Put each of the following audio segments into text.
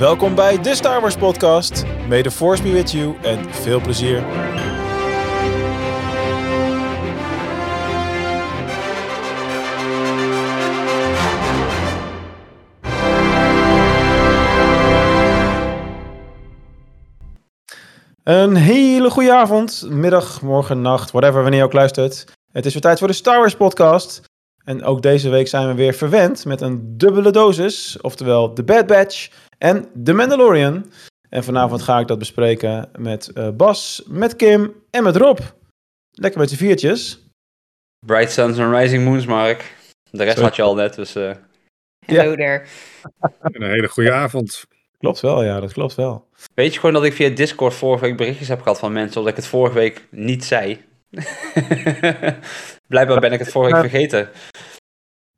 Welkom bij de Star Wars podcast. May the force be with you en veel plezier. Een hele goede avond, middag, morgen, nacht, whatever, wanneer je ook luistert. Het is weer tijd voor de Star Wars podcast. En ook deze week zijn we weer verwend met een dubbele dosis, oftewel The Bad Batch en The Mandalorian. En vanavond ga ik dat bespreken met eh, Bas, met Kim en met Rob. Lekker met z'n viertjes. Bright Suns and Rising Moons, Mark. De rest had je al net, dus... eh, Hello there. Een hele goede avond. Klopt wel, ja, dat klopt wel. Weet je gewoon dat ik via Discord vorige week berichtjes heb gehad van mensen, omdat ik het vorige week niet zei? Blijkbaar ben ik het vorige week vergeten.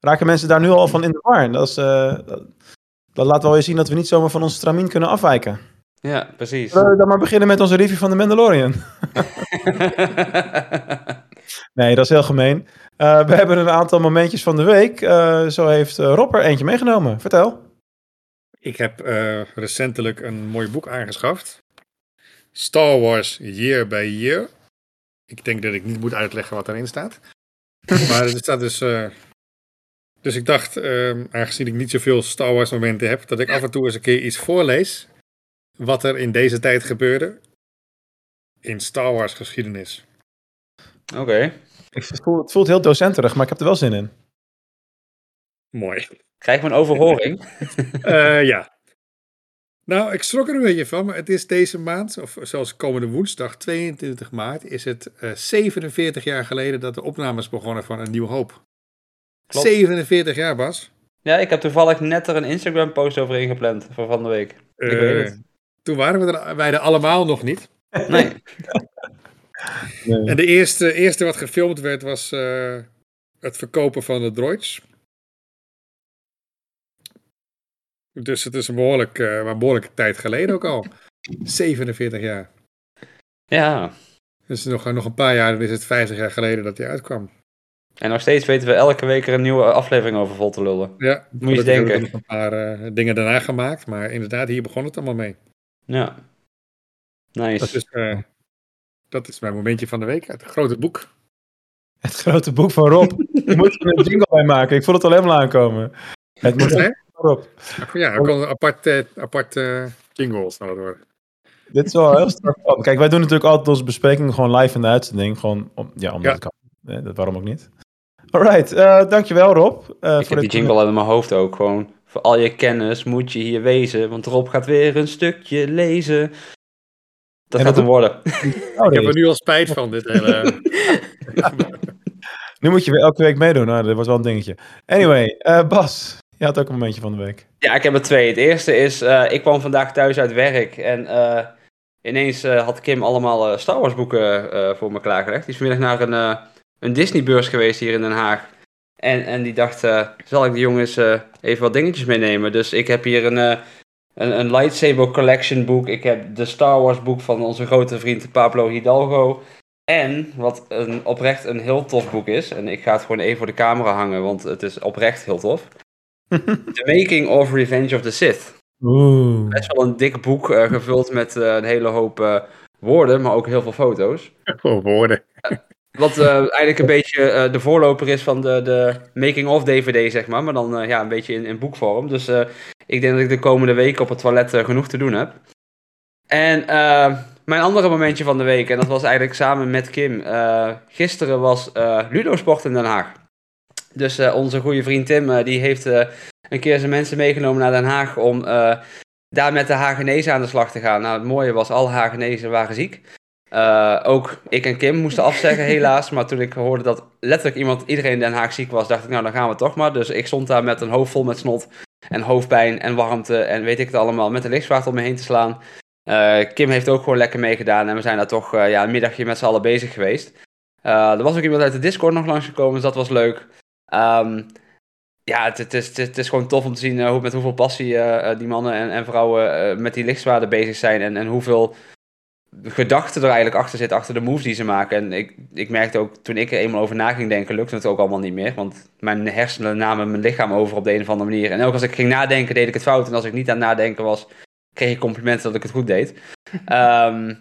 Raken mensen daar nu al van in de war? En Dat, is, eh, dat, laat wel weer zien dat we niet zomaar van ons stramien kunnen afwijken. Ja, precies. Zullen we dan maar beginnen met onze review van The Mandalorian? Nee, dat is heel gemeen. Eh, we hebben een aantal momentjes van de week. Eh, zo heeft eh, Rob er eentje meegenomen. Vertel. Ik heb eh, recentelijk een mooi boek aangeschaft. Star Wars Year by Year. Ik denk dat ik niet moet uitleggen wat erin staat. maar er staat dus... dus ik dacht, eh, aangezien ik niet zoveel Star Wars momenten heb, dat ik af en toe eens een keer iets voorlees. Wat er in deze tijd gebeurde. In Star Wars geschiedenis. Oké. Ik voel, het voelt heel docenterig, maar ik heb er wel zin in. Mooi. Krijg ik mijn overhoring? Eh, ja. Nou, ik schrok er een beetje van, maar het is deze maand, of zelfs komende woensdag, 22 maart, is het eh, 47 jaar geleden dat de opnames begonnen van Een Nieuw Hoop. Klopt. 47 jaar, Bas. Ja, ik heb toevallig net er een Instagram post over ingepland voor van de week. Ik Eh, weet het. Toen waren we er, wij er allemaal nog niet. Nee. En de eerste, eerste wat gefilmd werd was eh, het verkopen van de droids. Dus het is een behoorlijk, eh, een behoorlijke tijd geleden ook al. 47 jaar. Ja. Dus nog, nog een paar jaar, dan is het 50 jaar geleden dat hij uitkwam. En nog steeds weten we elke week er een nieuwe aflevering over vol te lullen. Ja, Moet je eens we denken. nog een paar eh, dingen daarna gemaakt. Maar inderdaad, hier begon het allemaal mee. Ja. Nice. Dat is, eh, dat is mijn momentje van de week uit het grote boek. Het grote boek van Rob. Je moet er een jingle bij maken. Ik voel het al helemaal aankomen. Het moet van Rob. Ja, er een apart, eh, apart jingles nou worden. Dit is wel heel strak van. Kijk, wij doen natuurlijk altijd onze besprekingen gewoon live in de uitzending. Gewoon, om, ja, omdat Ja. het kan. Eh, dat, waarom ook niet. Alright, eh dankjewel Rob. eh, Ik voor heb die jingle al in mijn hoofd ook gewoon. Voor al je kennis moet je hier wezen, want Rob gaat weer een stukje lezen. Dat En gaat dat hem worden. Oh, Ik heb nee. er nu al spijt van, dit hele... Nu moet je weer elke week meedoen. Nou, dat was wel een dingetje. Anyway, eh, Bas, je had ook een momentje van de week. Ja, ik heb er twee. Het eerste is, eh, ik kwam vandaag thuis uit werk en eh, ineens eh, had Kim allemaal Star Wars boeken eh, voor me klaargelegd. Die is vanmiddag naar een, eh, een Disney beurs geweest hier in Den Haag. En, en die dacht, eh, zal ik de jongens eh, even wat dingetjes meenemen? Dus ik heb hier een, eh, een, een lightsaber collection boek. Ik heb de Star Wars boek van onze grote vriend Pablo Hidalgo. En wat een, oprecht een heel tof boek is. En ik ga het gewoon even voor de camera hangen, want het is oprecht heel tof. The Making of Revenge of the Sith. Oeh. Best wel een dik boek gevuld met een hele hoop woorden, maar ook heel veel foto's. Voor woorden. Wat eh, eigenlijk een beetje eh, de voorloper is van de, de making-of DVD, zeg maar. Maar dan eh, ja, een beetje in, in boekvorm. Dus ik denk dat ik de komende weken op het toilet genoeg te doen heb. En mijn andere momentje van de week, en dat was eigenlijk samen met Kim. gisteren was Ludo Sport in Den Haag. Dus onze goede vriend Tim, die heeft een keer zijn mensen meegenomen naar Den Haag om daar met de Hagenezen aan de slag te gaan. Nou, het mooie was, alle Hagenezen waren ziek. Eh, ook ik en Kim moesten afzeggen, helaas. Maar toen ik hoorde dat letterlijk iemand, iedereen in Den Haag ziek was, dacht ik, nou dan gaan we toch maar. Dus ik stond daar met een hoofd vol met snot en hoofdpijn en warmte en weet ik het allemaal, met een lichtzwaard om me heen te slaan. Eh, Kim heeft ook gewoon lekker meegedaan en we zijn daar toch eh, ja, een middagje met z'n allen bezig geweest. Er was ook iemand uit de Discord nog langsgekomen, dus dat was leuk. Ehm, ja, het, het, is, het, is- gewoon tof om te zien hoe, met hoeveel passie die mannen en, en vrouwen met die lichtzwaarden bezig zijn. En, en hoeveel gedachten er eigenlijk achter zit, achter de moves die ze maken. En ik, ik merkte ook, toen ik er eenmaal over na ging denken, lukte het ook allemaal niet meer. Want mijn hersenen namen mijn lichaam over op de een of andere manier. En ook als ik ging nadenken, deed ik het fout. En als ik niet aan het nadenken was, kreeg ik complimenten dat ik het goed deed. Ehm,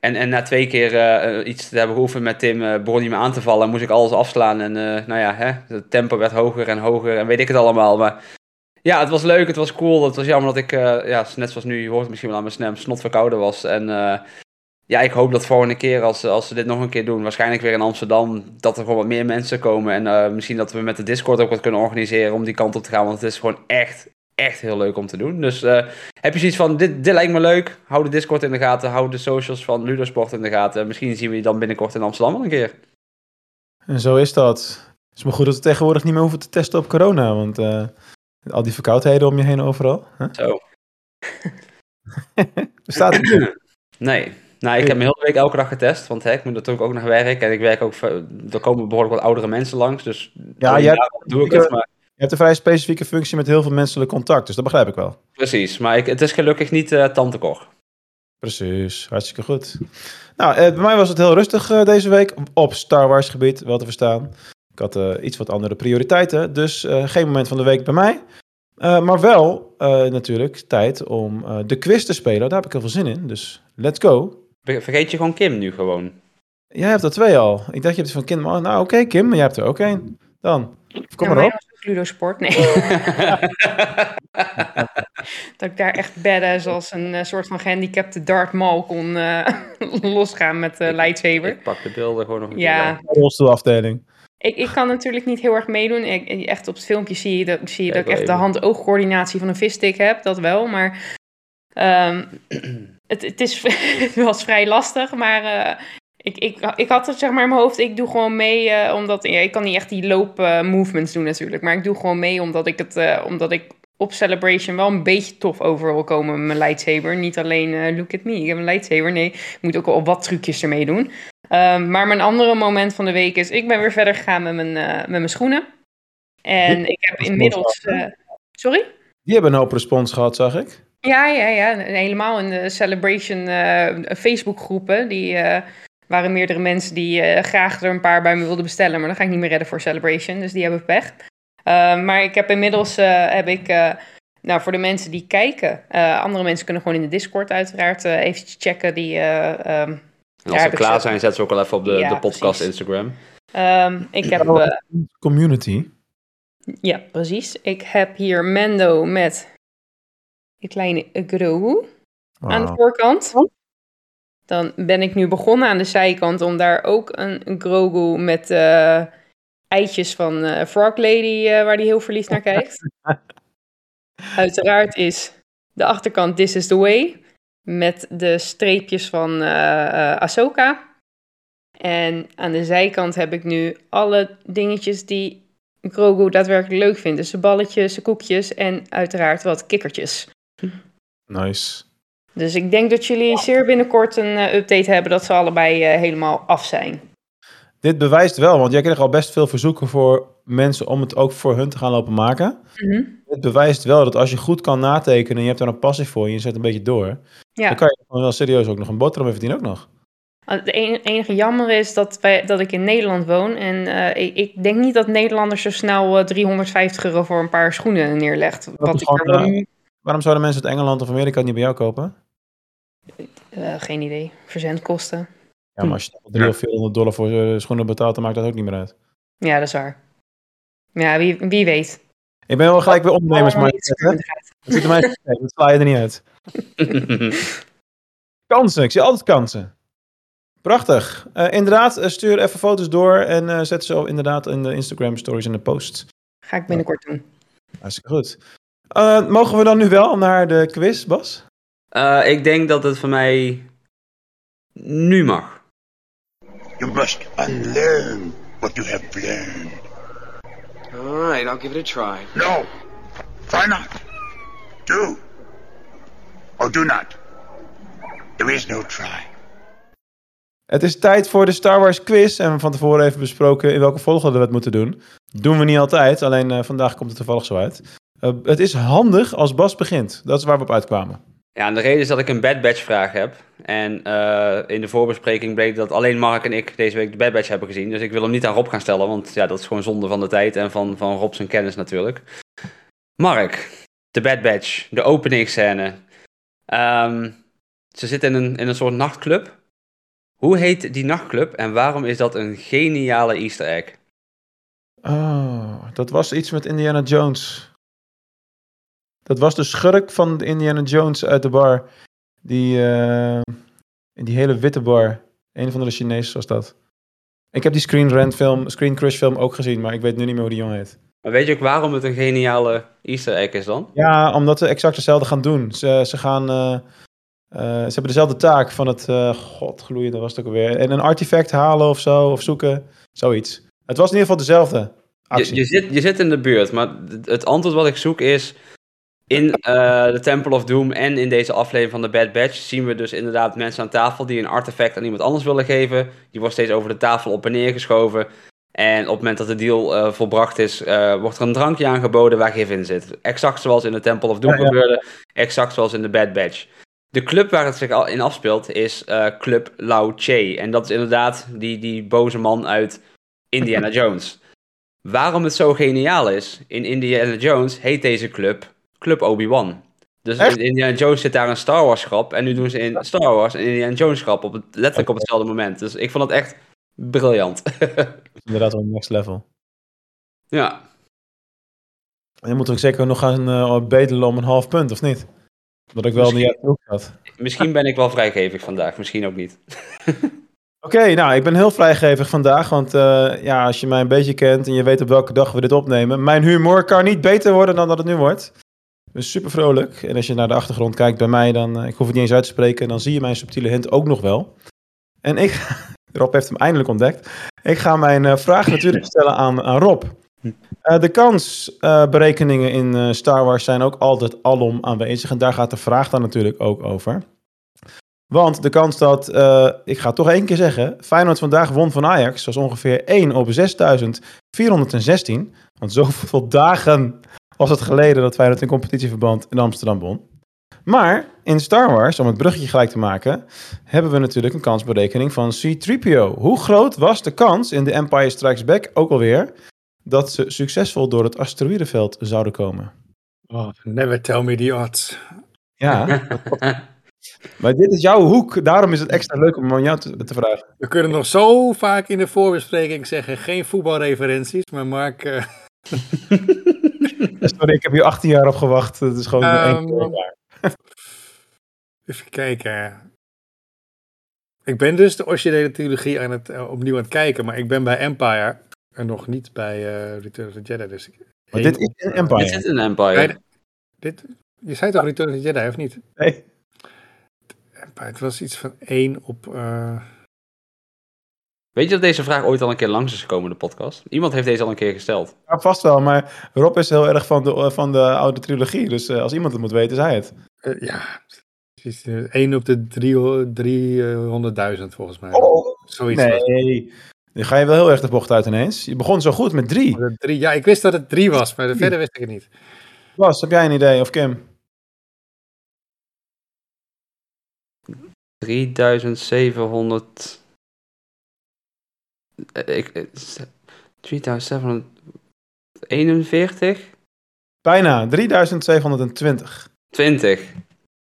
en, en na twee keer eh, iets te hebben geoefend met Tim, uh, begon hij me aan te vallen. Moest ik alles afslaan. En uh, nou ja, hè, het tempo werd hoger en hoger en weet ik het allemaal. Maar ja, het was leuk, het was cool. Het was jammer dat ik, ja, net zoals nu, je hoort het misschien wel aan mijn stem, snot verkouden was. En ja, ik hoop dat volgende keer, als, als ze dit nog een keer doen, waarschijnlijk weer in Amsterdam, dat er gewoon wat meer mensen komen. En misschien dat we met de Discord ook wat kunnen organiseren om die kant op te gaan. Want het is gewoon echt, echt heel leuk om te doen. Dus uh, heb je zoiets van, dit, dit lijkt me leuk, hou de Discord in de gaten, hou de socials van Ludosport in de gaten. Misschien zien we je dan binnenkort in Amsterdam wel een keer. En zo is dat. Het is maar goed dat we tegenwoordig niet meer hoeven te testen op corona, want uh, al die verkoudheden om je heen overal. Huh? Zo. Bestaat het niet? Nee. Nou, ik heb me heel de week elke dag getest, want hè, ik moet natuurlijk ook nog werk en ik werk ook, er komen behoorlijk wat oudere mensen langs, dus ja, jij, doe ik het. Maar... Je hebt een vrij specifieke functie met heel veel menselijk contact, dus dat begrijp ik wel. Precies, maar ik, het is gelukkig niet uh, tante Cor. Precies, hartstikke goed. Nou, eh, bij mij was het heel rustig uh, deze week op Star Wars gebied, wel te verstaan. Ik had uh, iets wat andere prioriteiten, dus geen moment van de week bij mij. maar wel natuurlijk tijd om de quiz te spelen, daar heb ik heel veel zin in, dus let's go. Vergeet je gewoon Kim nu gewoon? Jij hebt er twee al. Ik dacht je hebt van Kim. nou, oké, okay, Kim, maar jij hebt er ook één. Dan. Kom maar op. Ludo Sport, nee. dat ik daar echt badass als een uh, soort van gehandicapte Darth Maul kon uh, losgaan met uh, lightsaber. Ik pak de beelden gewoon nog een ja. keer. Rolstoelafdeling. Ik, ik kan natuurlijk niet heel erg meedoen. Ik, echt op het filmpje zie je dat, zie je dat ik echt de hand-oogcoördinatie van een visstick heb. Dat wel, maar... Um, het, het, is, het was vrij lastig, maar uh, ik, ik, ik had het zeg maar in mijn hoofd. Ik doe gewoon mee, uh, omdat ja, ik kan niet echt die loop uh, movements doen natuurlijk. Maar ik doe gewoon mee omdat ik, het, omdat ik op Celebration wel een beetje tof over wil komen met mijn lightsaber. Niet alleen look at me, ik heb een lightsaber. Nee, ik moet ook al wat trucjes ermee doen. Um, maar mijn andere moment van de week is, ik ben weer verder gegaan met mijn, met mijn schoenen. En ik heb inmiddels... sorry? Die hebben een hoop respons gehad, zag ik. Ja, ja, ja. Helemaal in de Celebration uh, Facebookgroepen. Die uh, waren meerdere mensen die uh, graag er een paar bij me wilden bestellen. Maar dan ga ik niet meer redden voor Celebration. Dus die hebben pech. maar ik heb inmiddels, heb ik, nou voor de mensen die kijken. andere mensen kunnen gewoon in de Discord uiteraard eventjes checken. Die, um, en als ze klaar zijn, zet ze ook al even op de, ja, de podcast precies. Instagram. Um, ik heb... community. Ja, precies. Ik heb hier Mendo met een kleine Grogu wow. aan de voorkant. Dan ben ik nu begonnen aan de zijkant om daar ook een Grogu met uh, eitjes van uh, Frog Lady, uh, waar die heel verliefd naar kijkt. Uiteraard is de achterkant This is the Way, met de streepjes van Ahsoka. En aan de zijkant heb ik nu alle dingetjes die Grogu daadwerkelijk leuk vindt. Dus de balletjes, de koekjes en uiteraard wat kikkertjes. Nice. Dus ik denk dat jullie zeer binnenkort een uh, update hebben dat ze allebei uh, helemaal af zijn. Dit bewijst wel, want jij kreeg al best veel verzoeken voor mensen om het ook voor hun te gaan lopen maken. Mm -hmm. Het bewijst wel dat als je goed kan natekenen en je hebt er een passie voor en je zet een beetje door, ja. dan kan je gewoon wel serieus ook nog een boterham verdienen ook nog. Het enige jammer is dat, wij, dat ik in Nederland woon. En uh, ik, ik, denk niet dat Nederlanders zo snel uh, 350 euro voor een paar schoenen neerlegt. Wat ik er wel... waarom zouden mensen uit Engeland of Amerika het niet bij jou kopen? Uh, geen idee. Verzendkosten. Ja, maar als je 300 of 400 dollar voor uh, schoenen betaalt, dan maakt dat ook niet meer uit. Ja, dat is waar. Ja, wie, wie weet. Ik ben wel gelijk weer ondernemers, maar dat ziet er mij dat sla je er niet uit. kansen, ik zie altijd kansen. Prachtig. Uh, inderdaad, stuur even foto's door en uh, zet ze inderdaad in de Instagram stories en de posts. Ga ik binnenkort doen. Hartstikke goed. Uh, mogen we dan nu wel naar de quiz, Bas? ik denk dat het voor mij nu mag. You must unlearn what you have learned. Alright, I'll give it a try. No, try not. Do. Or do not. There is no try. Het is tijd voor de Star Wars quiz. En we van tevoren even besproken in welke volgorde we het moeten doen. Doen we niet altijd, alleen uh, vandaag komt het toevallig zo uit. Uh, het is handig als Bas begint. Dat is waar we op uitkwamen. Ja, en de reden is dat ik een Bad Batch vraag heb. En uh, in de voorbespreking bleek dat alleen Mark en ik deze week de Bad Batch hebben gezien. Dus ik wil hem niet aan Rob gaan stellen, want ja, dat is gewoon zonde van de tijd en van, van Rob zijn kennis natuurlijk. Mark, de Bad Batch, de openingsscène. Ehm, ze zitten in een, in een soort nachtclub. Hoe heet die nachtclub en waarom is dat een geniale Easter egg? Oh, dat was iets met Indiana Jones. Dat was de schurk van Indiana Jones uit de bar. Die, uh, in die hele witte bar. Een van de Chinezen was dat. Ik heb die Screen Rant film, Screen Crush film ook gezien, maar ik weet nu niet meer hoe die jongen heet. Maar weet je ook waarom het een geniale Easter egg is dan? Ja, omdat ze exact hetzelfde gaan doen. Ze, ze gaan... Uh, uh, ze hebben dezelfde taak van het... God, gloeien, dat was het ook alweer. En een artefact halen of zo, of zoeken. Zoiets. Het was in ieder geval dezelfde actie. Je, je, zit, je zit in de buurt, maar het antwoord wat ik zoek is... In de Temple of Doom en in deze aflevering van de Bad Batch zien we dus inderdaad mensen aan tafel die een artefact aan iemand anders willen geven. Die wordt steeds over de tafel op en neer geschoven. En op het moment dat de deal uh, volbracht is, uh, wordt er een drankje aangeboden waar gif in zit. Exact zoals in de Temple of Doom gebeurde, exact zoals in de Bad Batch. De club waar het zich al in afspeelt is Club Lao Che. En dat is inderdaad die, die boze man uit Indiana Jones. Waarom het zo geniaal is, in Indiana Jones heet deze club Club Obi-Wan. Dus in Indiana Jones zit daar een Star Wars grap. En nu doen ze in Star Wars een Indiana Jones grap. Op het, letterlijk op hetzelfde moment. Dus ik vond het echt briljant. Inderdaad wel next level. Ja. En dan moet ik zeker nog gaan uh, bedelen om een half punt, of niet? Dat ik wel misschien, niet uit had. Misschien ben ik wel vrijgevig vandaag, misschien ook niet. Oké, nou, ik ben heel vrijgevig vandaag, want uh, ja, als je mij een beetje kent en je weet op welke dag we dit opnemen, mijn humor kan niet beter worden dan dat het nu wordt. Dus super vrolijk. En als je naar de achtergrond kijkt bij mij, dan, uh, ik hoef het niet eens uit te spreken, dan zie je mijn subtiele hint ook nog wel. En ik, Rob heeft hem eindelijk ontdekt. Ik ga mijn uh, vraag natuurlijk stellen aan, aan Rob. Uh, de kansberekeningen in Star Wars zijn ook altijd alom aanwezig. En daar gaat de vraag dan natuurlijk ook over. Want de kans dat, ik ga toch één keer zeggen, Feyenoord vandaag won van Ajax was ongeveer 1 op 6416. Want zoveel dagen was het geleden dat Feyenoord in competitieverband in Amsterdam won. Maar in Star Wars, om het bruggetje gelijk te maken, hebben we natuurlijk een kansberekening van C-3PO. Hoe groot was de kans in The Empire Strikes Back ook alweer dat ze succesvol door het asteroïdenveld zouden komen? Oh, never tell me the odds. Ja. maar dit is jouw hoek, daarom is het extra leuk om aan jou te, te vragen. We kunnen nog zo vaak in de voorbespreking zeggen, geen voetbalreferenties, maar Mark... Uh... Sorry, ik heb hier 18 jaar op gewacht. Het is gewoon um, één keer Even kijken. Ik ben dus de originele trilogie aan het, uh, opnieuw aan het kijken, maar ik ben bij Empire en nog niet bij uh, Return of the Jedi. Dus maar dit is een Empire. Dit is een Empire. Nee, dit, je zei toch Return of the Jedi, of niet? Nee. Empire, het was iets van 1 op... Uh... Weet je dat deze vraag ooit al een keer langs is gekomen in de podcast? Iemand heeft deze al een keer gesteld. Ja, vast wel, maar Rob is heel erg van de, van de oude trilogie. Dus uh, als iemand het moet weten, is hij het. Uh, ja, precies. 1 op de 300.000 volgens mij. Oh, Zoiets nee. Nu ga je wel heel erg de bocht uit ineens. Je begon zo goed met 3. drie. Ja, ik wist dat het 3 was, maar verder wist ik het niet. Bas, heb jij een idee? Of Kim? 3700. Ik, 3741? Bijna, 3720. 20.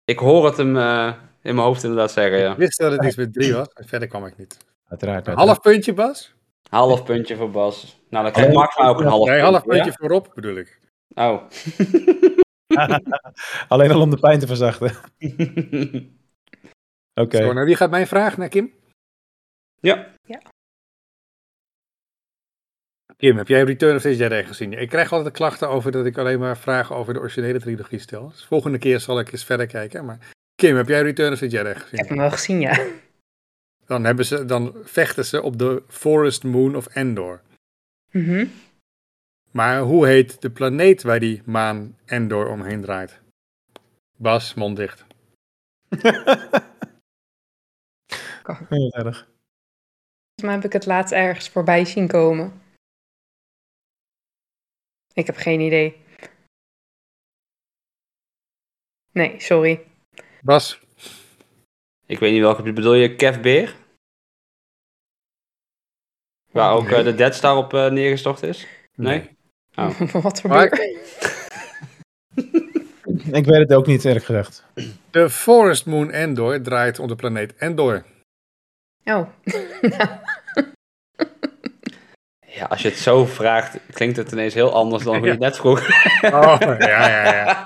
Ik hoor het hem uh, in mijn hoofd inderdaad zeggen, ja. Ik wist dat het iets met 3 was, en verder kwam ik niet. Uiteraard, uiteraard. Half puntje, Bas? Half puntje voor Bas. Nou, dan krijgt Max ook een half nee, puntje. half puntje ja? voor Rob, bedoel ik. Oh. Alleen al om de pijn te verzachten. Oké. Okay. nou wie gaat mijn vraag naar Kim? Ja. ja. Kim, heb jij Return of the Jedi gezien? Ik krijg altijd klachten over dat ik alleen maar vragen over de originele trilogie stel. Dus volgende keer zal ik eens verder kijken. Maar Kim, heb jij Return of the Jedi gezien? Ik heb hem wel gezien, ja. Dan, hebben ze, dan vechten ze op de Forest Moon of Endor. Mhm. maar hoe heet de planeet waar die maan Endor omheen draait? Bas, mond dicht. Heel erg. Volgens mij heb ik het laatst ergens voorbij zien komen. Ik heb geen idee. Nee, sorry. Bas? Ik weet niet welke bedoel je, Kev Beer? Waar ook uh, de Dead Star op uh, neergestort is? Nee? nee. Oh. Wat voor beer? Ik weet het ook niet, eerlijk gezegd. De Forest Moon Endor draait om de planeet Endor. Oh. Ja, als je het zo vraagt, klinkt het ineens heel anders dan hoe je het net vroeg. Oh, ja, ja, ja.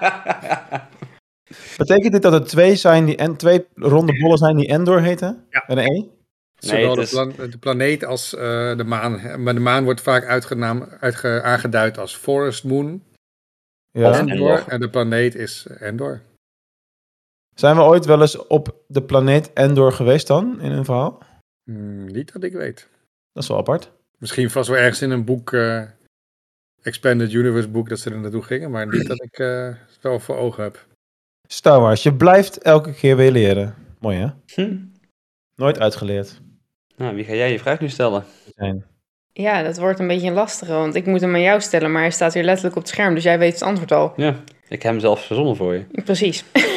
Betekent dit dat er twee, zijn die, en twee ronde bollen zijn die Endor heten? Ja. Met een E? Zowel de, is- plan- de planeet als eh, de maan. Maar de maan wordt vaak uitgenaam, uitge- aangeduid als Forest Moon. Ja. Of- Endor. Endor. En de planeet is Endor. Zijn we ooit wel eens op de planeet Endor geweest dan, in een verhaal? Hmm, niet dat ik weet. Dat is wel apart. Misschien vast wel ergens in een boek, eh, Expanded Universe boek, dat ze er naartoe gingen. Maar niet dat ik eh, het wel voor ogen heb. Star Wars, je blijft elke keer weer leren. Mooi hè? Hm. Nooit uitgeleerd Nou, wie ga jij je vraag nu stellen? zijn. Ja, dat wordt een beetje een lastige, want ik moet hem aan jou stellen, maar hij staat hier letterlijk op het scherm, dus jij weet het antwoord al. Ja, ik heb hem zelf verzonnen voor je. Precies.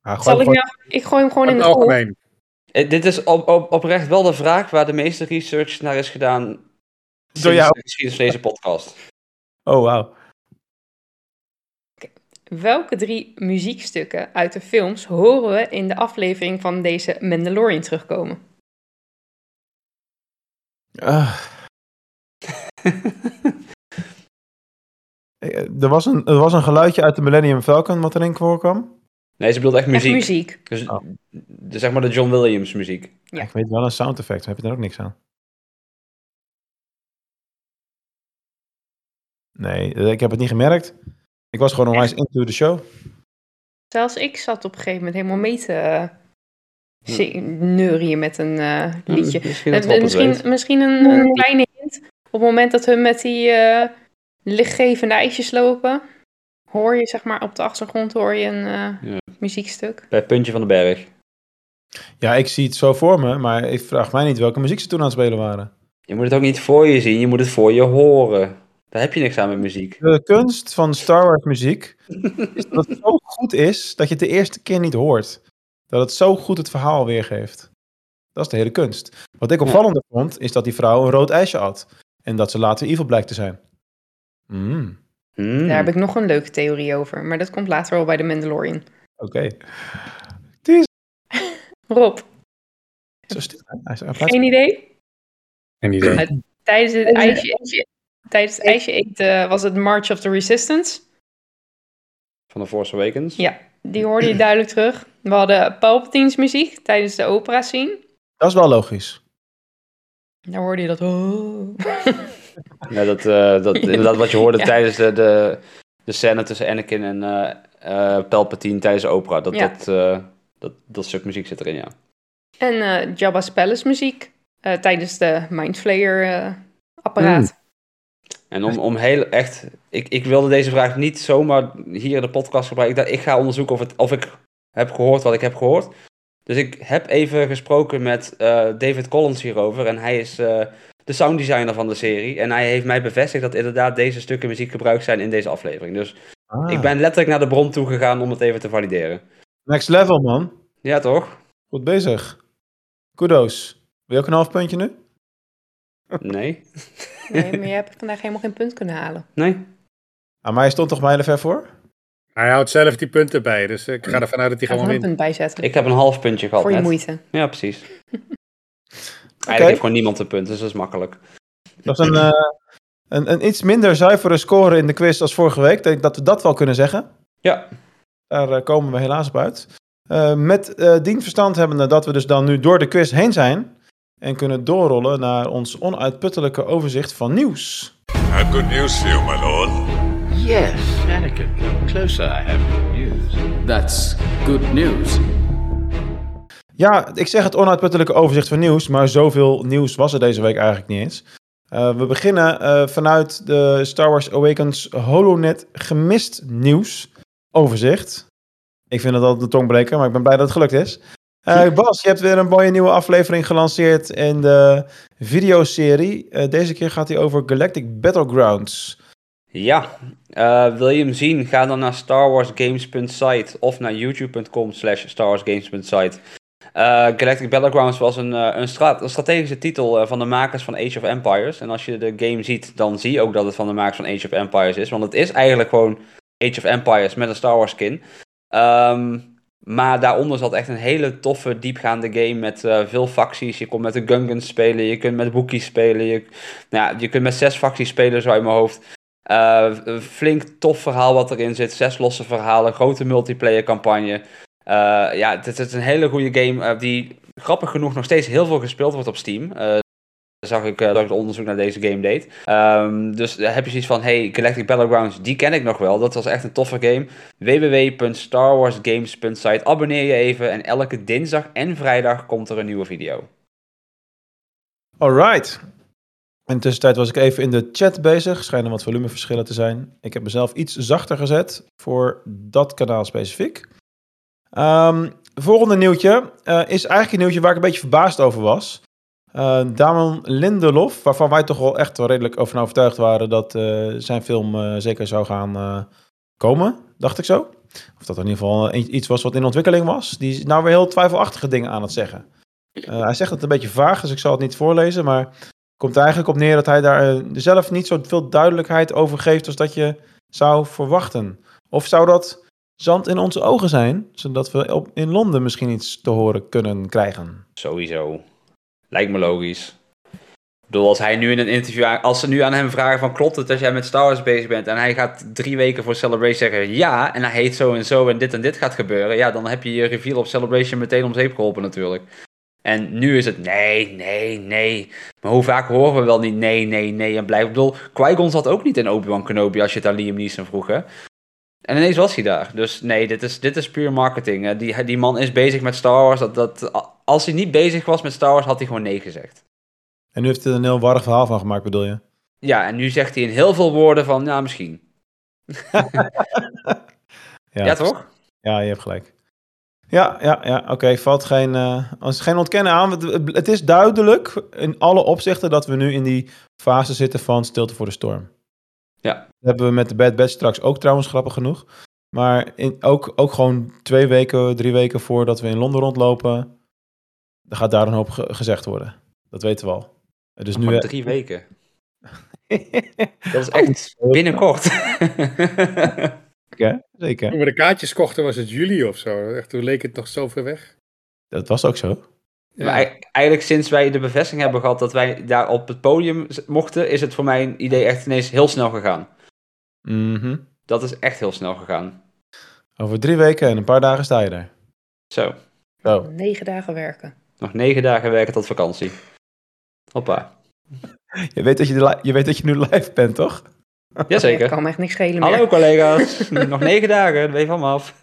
Ah, Zal ik nou... Ik gooi hem gewoon In in het algemeen. Eh, dit is op, op, oprecht wel de vraag waar de meeste research naar is gedaan Door jou. sinds deze podcast. Oh, wauw. Welke drie muziekstukken uit de films horen we in de aflevering van deze Mandalorian terugkomen? Ah. Eh, er, was een, er was een geluidje uit de Millennium Falcon wat erin voorkwam. Nee, ze bedoelt echt Echt muziek. muziek. Dus Oh. de, zeg maar de John Williams muziek. Ja. Ik weet wel een sound effect, daar heb je er ook niks aan. Nee, eh, ik heb het niet gemerkt. Ik was gewoon onwijs into the show. Zelfs ik zat op een gegeven moment helemaal mee te eh, zing- neurien met een eh, liedje. Misschien weet. misschien misschien een, een kleine hint. Op het moment dat we met die eh, lichtgevende ijsjes lopen, hoor je zeg maar op de achtergrond hoor je een eh, Ja. muziekstuk. Bij puntje van de berg. Ja, ik zie het zo voor me, maar ik vraag mij niet welke muziek ze toen aan het spelen waren. Je moet het ook niet voor je zien, je moet het voor je horen. Daar heb je niks aan met muziek. De kunst van Star Wars muziek is dat het zo goed is dat je het de eerste keer niet hoort. Dat het zo goed het verhaal weergeeft. Dat is de hele kunst. Wat ik opvallender vond, is dat die vrouw een rood ijsje had. En dat ze later evil blijkt te zijn. Mm, Hmm. Daar heb ik nog een leuke theorie over, maar dat komt later wel bij de Mandalorian. Oké. Rob, Zo stil. hè? Hij is- hij blijft- geen idee? En idee. Tijdens het ijsje, tijdens het ijsje eten was het March of the Resistance. Van de Force Awakens. Ja, die hoorde je duidelijk terug. We hadden Palpatine's muziek tijdens de opera scene. Dat is wel logisch. Daar hoorde je dat. Oh. Ja, dat, eh, dat, inderdaad wat je hoorde Ja. tijdens de, de, de scène tussen Anakin en eh, eh, Palpatine tijdens de opera. Dat, Ja. dat, eh, dat, dat stuk muziek zit erin, ja. En eh, Jabba's Palace muziek eh, tijdens de Mindflayer eh, apparaat. En om, om heel echt... Ik, ik wilde deze vraag niet zomaar hier in de podcast gebruiken. Ik, dacht, ik ga onderzoeken of, het, of ik heb gehoord wat ik heb gehoord. Dus ik heb even gesproken met eh, David Collins hierover. En hij is eh, de sounddesigner van de serie. En hij heeft mij bevestigd dat inderdaad deze stukken muziek gebruikt zijn in deze aflevering. Dus Ah, ik ben letterlijk naar de bron toe gegaan om het even te valideren. Next level, man. Ja, toch? Goed bezig. Kudos. Wil je ook een half puntje nu? Nee? Nee, maar je hebt vandaag helemaal geen punt kunnen halen. Nee? Ah, maar hij stond toch mijlen ver voor? Hij houdt zelf die punten bij, dus ik ga ervan uit dat hij Ik ga er gewoon een wint. punt bijzetten. Ik heb een half puntje gehad voor je net. moeite. Ja, precies. Eigenlijk heeft gewoon niemand een punt, dus dat is makkelijk. Dat is een, eh, een, een iets minder zuivere score in de quiz als vorige week. Ik denk dat we dat wel kunnen zeggen. Ja. Daar eh, komen we helaas op uit. Eh, met eh dien verstand hebbende dat we dus dan nu door de quiz heen zijn. En kunnen doorrollen naar ons onuitputtelijke overzicht van nieuws. I have good news for you, my lord. Yes, Anakin, come closer. I have good news. That's good news. Ja, ik zeg het onuitputtelijke overzicht van nieuws, maar zoveel nieuws was er deze week eigenlijk niet eens. Eh, we beginnen eh, vanuit de Star Wars Awakens HoloNet gemist nieuws overzicht. Ik vind het altijd een tongbreker, maar ik ben blij dat het gelukt is. Eh, Bas, je hebt weer een mooie nieuwe aflevering gelanceerd in de videoserie. Eh, deze keer gaat hij over Galactic Battlegrounds. Ja, eh, wil je hem zien? Ga dan naar starwarsgames.site of naar youtube.com slash starwarsgames.site. Galactic Battlegrounds was een, een, stra- een strategische titel van de makers van Age of Empires. En als je de game ziet, dan zie je ook dat het van de makers van Age of Empires is. Want het is eigenlijk gewoon Age of Empires met een Star Wars skin. Ehm, maar daaronder zat echt een hele toffe, diepgaande game met veel facties. Je kon met de Gungans spelen, je kunt met Wookiees spelen. Je, nou ja, je kunt met zes facties spelen, zo uit mijn hoofd. Uh, flink tof verhaal wat erin zit. Zes losse verhalen, grote multiplayer campagne. Uh, ja, het is een hele goede game die grappig genoeg nog steeds heel veel gespeeld wordt op Steam. Zag ik dat ik onderzoek naar deze game deed. Um, dus heb je zoiets van, hey, Galactic Battlegrounds, die ken ik nog wel. Dat was echt een toffe game. www.starwarsgames.site. Abonneer je even en elke dinsdag en vrijdag komt er een nieuwe video. Alright. In tussentijd was ik even in de chat bezig. Schijnen wat volumeverschillen te zijn. Ik heb mezelf iets zachter gezet voor dat kanaal specifiek. Um, volgende nieuwtje uh, is eigenlijk een nieuwtje waar ik een beetje verbaasd over was. Uh, Damon Lindelof, waarvan wij toch wel echt wel redelijk over overtuigd waren dat uh, zijn film zeker zou gaan komen, dacht ik zo. Of dat in ieder geval iets was wat in ontwikkeling was. Die is nou weer heel twijfelachtige dingen aan het zeggen. hij zegt het een beetje vaag, dus ik zal het niet voorlezen, maar komt er eigenlijk op neer dat hij daar zelf niet zo veel duidelijkheid over geeft als dat je zou verwachten. Of zou dat zand in onze ogen zijn, zodat we op, in Londen misschien iets te horen kunnen krijgen. Sowieso. Lijkt me logisch. Ik bedoel, als hij nu in een interview, als ze nu aan hem vragen van klopt het als jij met Star Wars bezig bent en hij gaat drie weken voor Celebration zeggen ja en hij heet zo en zo en dit en dit gaat gebeuren, ja dan heb je je reveal op Celebration meteen om zeep geholpen natuurlijk. En nu is het nee, nee, nee. Maar hoe vaak horen we wel niet nee, nee, nee en blijven. Ik bedoel, Qui-Gon zat ook niet in Obi-Wan Kenobi als je het aan Liam Neeson vroeg, hè? En ineens was hij daar. Dus nee, dit is, dit is puur marketing. Die, die man is bezig met Star Wars. Dat, dat, als hij niet bezig was met Star Wars, had hij gewoon nee gezegd. En nu heeft hij er een heel warrig verhaal van gemaakt, bedoel je? Ja, en nu zegt hij in heel veel woorden van, ja, misschien. ja, ja, toch? Ja, je hebt gelijk. Ja, ja, ja oké. Valt geen, uh, geen ontkennen aan. Het is duidelijk in alle opzichten dat we nu in die fase zitten van stilte voor de storm. Ja. Dat hebben we met de Bad Batch straks ook trouwens grappig genoeg. Maar in, ook, ook gewoon twee weken, drie weken voordat we in Londen rondlopen, dan gaat daar een hoop gezegd worden. Dat weten we al. Dus nu, drie weken. dat is echt oh, binnenkort. ja, zeker. Toen we de kaartjes kochten was het juli of zo. Echt, toen leek het toch zo ver weg. Dat was ook zo. Ja. Maar eigenlijk sinds wij de bevestiging hebben gehad dat wij daar op het podium mochten, is het voor mijn idee echt ineens heel snel gegaan. Mhm. Dat is echt heel snel gegaan. Over drie weken en een paar dagen sta je er. Zo. Zo. Negen dagen werken. Nog negen dagen werken tot vakantie. Hoppa. Je weet dat je, je, weet dat je nu live bent, toch? Jazeker. Ik kan me echt niks schelen meer. Hallo collega's. Nog negen dagen, ben je van me af.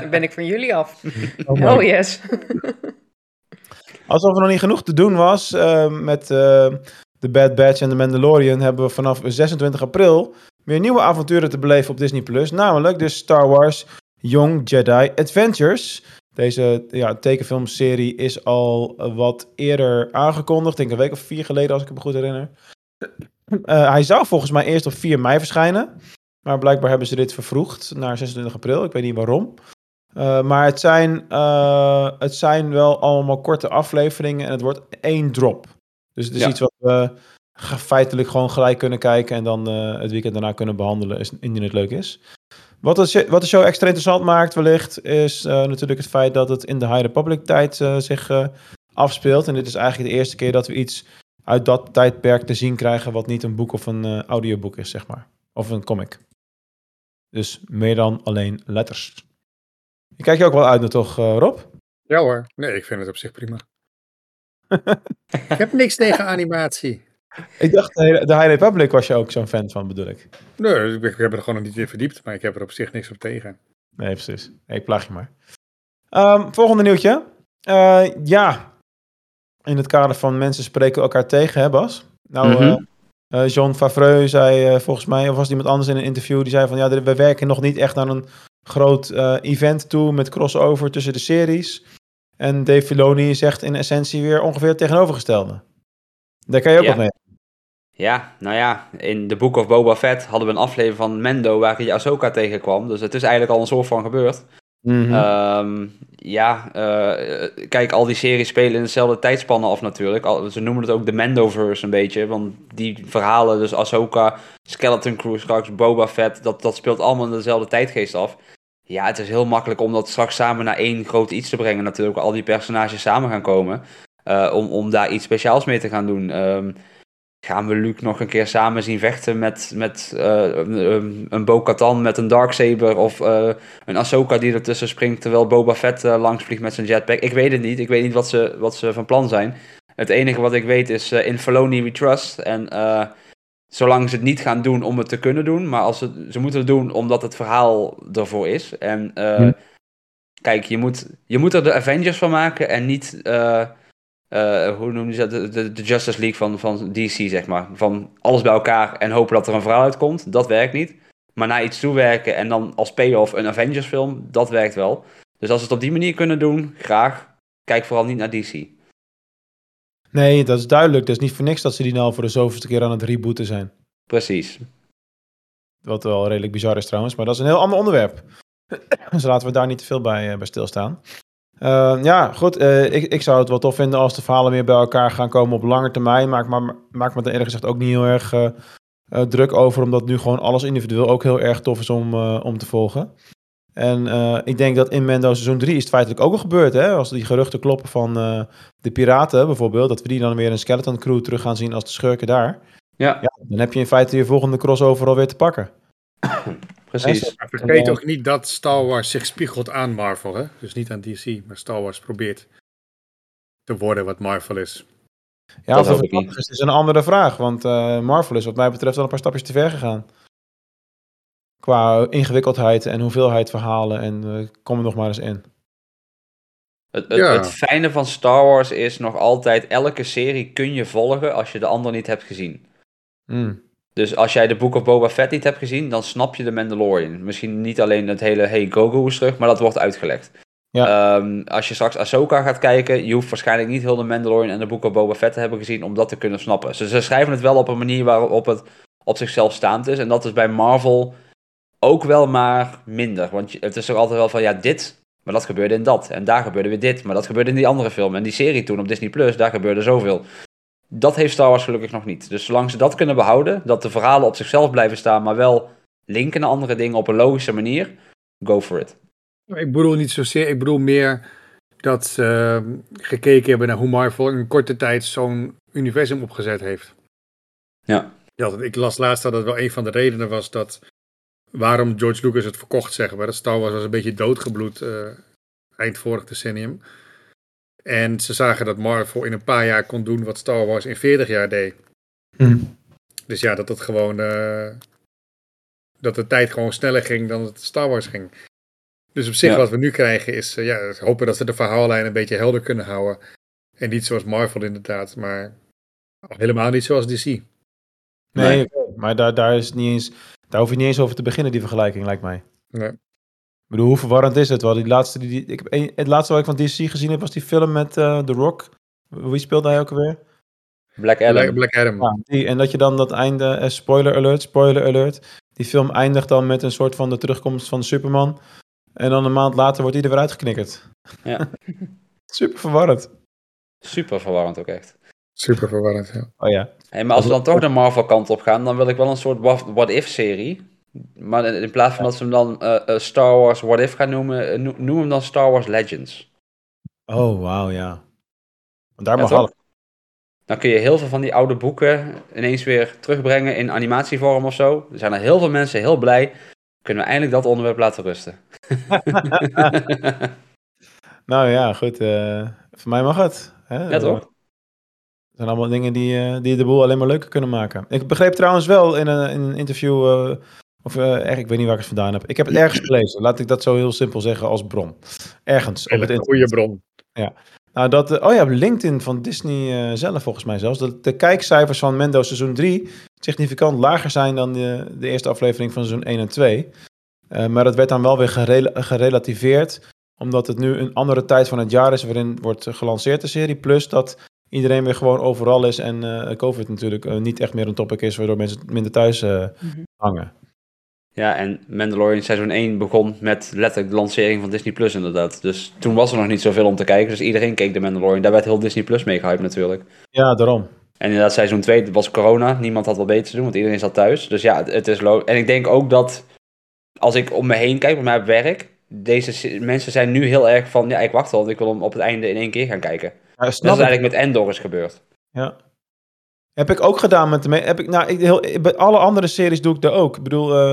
Dan ben ik van jullie af. Oh, oh yes. Alsof er nog niet genoeg te doen was uh, met uh, The Bad Batch en The Mandalorian, hebben we vanaf 26 april weer nieuwe avonturen te beleven op Disney+. Plus, namelijk de Star Wars Young Jedi Adventures. Deze ja, tekenfilmserie is al wat eerder aangekondigd. denk een week of vier geleden, als ik me goed herinner. Uh, hij zou volgens mij eerst op 4 mei verschijnen. Maar blijkbaar hebben ze dit vervroegd naar 26 april. Ik weet niet waarom. Uh, maar het zijn, uh, het zijn wel allemaal korte afleveringen en het wordt één drop. Dus het is ja. iets wat we feitelijk gewoon gelijk kunnen kijken en dan het weekend daarna kunnen behandelen, indien het leuk is. Wat de, wat de show extra interessant maakt wellicht, is natuurlijk het feit dat het in de High Republic tijd zich afspeelt. En dit is eigenlijk de eerste keer dat we iets uit dat tijdperk te zien krijgen wat niet een boek of een audioboek is, zeg maar. Of een comic. Dus meer dan alleen letters. Je kijkt je ook wel uit naar toch, Rob? Ja hoor. Nee, ik vind het op zich prima. ik heb niks tegen animatie. Ik dacht, de High Republic was je ook zo'n fan van, bedoel ik. Nee, ik heb er gewoon nog niet in verdiept, maar ik heb er op zich niks op tegen. Nee, precies. Ik plaag je maar. Um, volgende nieuwtje. Uh, ja, in het kader van mensen spreken elkaar tegen, hè Bas? Nou, mm -hmm. uh, John Favreux zei volgens mij, of was iemand anders in een interview, die zei van ja, we werken nog niet echt aan een groot uh, event toe met crossover tussen de series. En Dave Filoni zegt in essentie weer ongeveer het tegenovergestelde. Daar kan je ook ja. wat mee. Ja, nou ja, in The Book of Boba Fett hadden we een aflevering van Mendo waar je Ahsoka tegenkwam. Dus het is eigenlijk al een soort van gebeurd. Mm -hmm. um, ja, uh, kijk, al die series spelen in dezelfde tijdspannen af natuurlijk. Al, ze noemen het ook de Mandoverse een beetje. Want die verhalen, dus Ahsoka, Skeleton Crew straks, Boba Fett, dat, dat speelt allemaal in dezelfde tijdgeest af. Ja, het is heel makkelijk om dat straks samen naar één groot iets te brengen. Natuurlijk al die personages samen gaan komen. Uh, om, om daar iets speciaals mee te gaan doen. Um, gaan we Luke nog een keer samen zien vechten met, met uh, een, een Bo-Katan met een Darksaber of uh, een Ahsoka die ertussen springt terwijl Boba Fett uh, langs vliegt met zijn jetpack. Ik weet het niet. Ik weet niet wat ze, wat ze van plan zijn. Het enige wat ik weet is in Felony we trust. En zolang ze het niet gaan doen om het te kunnen doen, maar als ze, ze moeten het doen omdat het verhaal ervoor is. En hm. kijk, je moet, je moet er de Avengers van maken en niet uh, hoe noem je dat? De, de, Justice League van, van DC, zeg maar. Van alles bij elkaar en hopen dat er een verhaal uitkomt. Dat werkt niet. Maar naar iets toewerken en dan als payoff een Avengers film, dat werkt wel. Dus als ze het op die manier kunnen doen, graag. Kijk vooral niet naar DC. Nee, dat is duidelijk. Het is niet voor niks dat ze die nou voor de zoveelste keer aan het rebooten zijn. Precies. Wat wel redelijk bizar is trouwens, maar dat is een heel ander onderwerp. dus laten we daar niet te veel bij, eh, bij stilstaan. Uh, ja, goed. Uh, ik, ik zou het wel tof vinden als de verhalen meer bij elkaar gaan komen op lange termijn. Maak, maar, maak me er eerlijk gezegd ook niet heel erg uh, druk over, omdat nu gewoon alles individueel ook heel erg tof is om, om te volgen. En ik denk dat in Mendo seizoen 3 is het feitelijk ook al gebeurd. Hè? Als die geruchten kloppen van de piraten bijvoorbeeld, dat we die dan weer een skeleton crew terug gaan zien als de schurken daar. Ja. ja dan heb je in feite je volgende crossover alweer te pakken. Precies. Maar vergeet ook niet dat Star Wars zich spiegelt aan Marvel. Hè? Dus niet aan DC, maar Star Wars probeert te worden wat Marvel is. Ja, dat of het is, is een andere vraag. Want uh, Marvel is wat mij betreft wel een paar stapjes te ver gegaan. Qua ingewikkeldheid en hoeveelheid verhalen. En uh, kom er nog maar eens in. Het, het, ja. het, fijne van Star Wars is nog altijd... elke serie kun je volgen als je de ander niet hebt gezien. Mm. Dus als jij de Book of Boba Fett niet hebt gezien, dan snap je de Mandalorian. Misschien niet alleen het hele hey Grogu is terug, maar dat wordt uitgelegd. Ja. Um, als je straks Ahsoka gaat kijken, je hoeft waarschijnlijk niet heel de Mandalorian en de Book of Boba Fett te hebben gezien om dat te kunnen snappen. Dus ze schrijven het wel op een manier waarop het op zichzelf staand is. En dat is bij Marvel ook wel maar minder. Want het is toch altijd wel van, ja, dit, maar dat gebeurde in dat. En daar gebeurde weer dit, maar dat gebeurde in die andere film. En die serie toen op Disney Plus, daar gebeurde zoveel. Dat heeft Star Wars gelukkig nog niet. Dus zolang ze dat kunnen behouden, dat de verhalen op zichzelf blijven staan, maar wel linken naar andere dingen op een logische manier, go for it. Ik bedoel niet zozeer, ik bedoel meer dat ze uh, gekeken hebben naar hoe Marvel in korte tijd zo'n universum opgezet heeft. Ja. ja. Ik las laatst dat het wel een van de redenen was dat waarom George Lucas het verkocht, zeg maar. Dat Star Wars was een beetje doodgebloed uh, eind vorig decennium. En ze zagen dat Marvel in een paar jaar kon doen wat Star Wars in 40 jaar deed. Hm. Dus ja, dat het gewoon. Uh, dat de tijd gewoon sneller ging dan het Star Wars ging. Dus op zich, wat we nu krijgen, is. Uh, ja, hopen dat ze de verhaallijn een beetje helder kunnen houden. En niet zoals Marvel, inderdaad, maar helemaal niet zoals DC. Nee, nee. maar daar, daar, is niet eens, daar hoef je niet eens over te beginnen, die vergelijking, lijkt mij. Nee. Ik bedoel, hoe verwarrend is het? Wel, die laatste, die, ik heb een, het laatste wat ik van DC gezien heb, was die film met uh, The Rock. Wie speelde hij ook alweer? Black Adam. Black, Adam. Ja, die, en dat je dan dat einde, uh, spoiler alert, spoiler alert. Die film eindigt dan met een soort van de terugkomst van Superman. En dan een maand later wordt hij er weer uitgeknikkerd. Ja. Super verwarrend. Super verwarrend ook echt. Super verwarrend, ja. Oh ja. Hey, maar als we dan toch de Marvel kant op gaan, dan wil ik wel een soort what-if-serie. Maar in plaats van dat ze hem dan uh, Star Wars What If gaan noemen, uh, noem hem dan Star Wars Legends. Oh, wauw, ja. Want daar mag alles. Dan kun je heel veel van die oude boeken ineens weer terugbrengen in animatievorm of zo. Er zijn er heel veel mensen heel blij. Kunnen we eindelijk dat onderwerp laten rusten. nou ja, goed. Uh, voor mij mag het. Hè? Ja, toch? Het zijn allemaal dingen die, die de boel alleen maar leuker kunnen maken. Ik begreep trouwens wel in een, in een interview of uh, ik weet niet waar ik het vandaan heb. Ik heb het ergens gelezen. Laat ik dat zo heel simpel zeggen als bron. Ergens. Op het een goede bron. Ja. Nou, dat, uh, oh ja, LinkedIn van Disney uh, zelf volgens mij zelfs. Dat de kijkcijfers van Mendo seizoen 3 significant lager zijn dan de, de eerste aflevering van seizoen 1 en 2. maar dat werd dan wel weer gerel gerelativeerd. Omdat het nu een andere tijd van het jaar is waarin wordt gelanceerd de serie. Plus dat iedereen weer gewoon overal is en COVID natuurlijk niet echt meer een topic is. Waardoor mensen minder thuis mm -hmm. hangen. Ja, en Mandalorian seizoen 1 begon met letterlijk de lancering van Disney Plus inderdaad. Dus toen was er nog niet zoveel om te kijken. Dus iedereen keek de Mandalorian. Daar werd heel Disney Plus mee gehyped natuurlijk. Ja, daarom. En inderdaad, seizoen 2 was corona. Niemand had wat beter te doen, want iedereen zat thuis. Dus ja, het is low. En ik denk ook dat als ik om me heen kijk, bij mij op werk, deze mensen zijn nu heel erg van, ja, ik wacht al, want ik wil hem op het einde in één keer gaan kijken. Ja, Dat snap is eigenlijk met Endor is gebeurd. Ja. Heb ik ook gedaan met de... Heb ik, nou, ik, heel, bij alle andere series doe ik dat ook. Ik bedoel, eh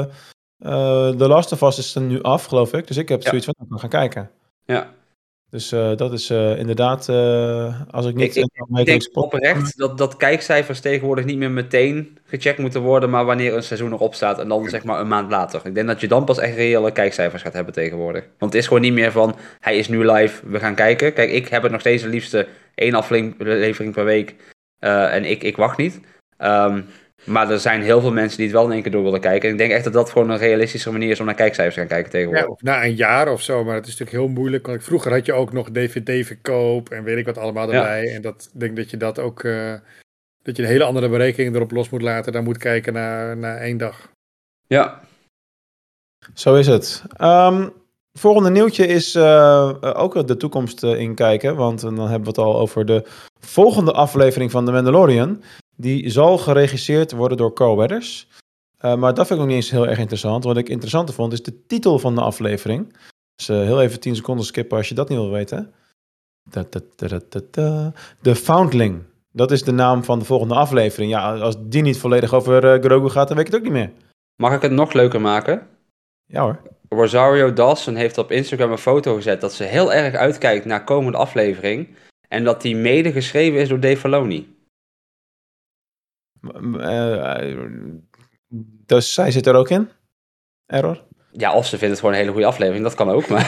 eh The Last of Us is er nu af, geloof ik. Dus ik heb Ja. zoiets van, ik kan gaan kijken. Ja. Dus eh, dat is inderdaad, als ik niet... Ik- ik- Ik denk oprecht dat, dat kijkcijfers tegenwoordig niet meer meteen gecheckt moeten worden, maar wanneer een seizoen erop staat en dan zeg maar een maand later. Ik denk dat je dan pas echt reële kijkcijfers gaat hebben tegenwoordig. Want het is gewoon niet meer van, hij is nu live, we gaan kijken. Kijk, ik heb het nog steeds het liefste één aflevering per week eh, en ik, ik wacht niet. Ehm, maar er zijn heel veel mensen die het wel in één keer door willen kijken. En ik denk echt dat dat gewoon een realistische manier is om naar kijkcijfers te gaan kijken tegenwoordig. Ja, of na een jaar of zo, maar het is natuurlijk heel moeilijk. Want vroeger had je ook nog DVD-verkoop en weet ik wat allemaal Ja. erbij. En dat ik denk dat je dat ook, eh, dat je een hele andere berekening erop los moet laten. Dan moet kijken na, na één dag. Ja, Zo is het. Volgende nieuwtje is eh, eh, ook de toekomst eh, inkijken. Want dan hebben we het al over de volgende aflevering van The Mandalorian. Die zal geregisseerd worden door. Eh, maar dat vind ik nog niet eens heel erg interessant. Wat ik interessanter vond is de titel van de aflevering. Dus heel even 10 seconden skippen als je dat niet wil weten. Da, da, da. The Foundling. Dat is de naam van de volgende aflevering. Ja, als die niet volledig over eh, Grogu gaat, dan weet ik het ook niet meer. mag ik het nog leuker maken? Ja hoor. Rosario Dawson heeft op Instagram een foto gezet dat ze heel erg uitkijkt naar komende aflevering. En dat die mede geschreven is door Dave Filoni. Eh, dus zij zit er ook in? Error? Ja, of ze vindt het gewoon een hele goede aflevering, dat kan ook. Maar,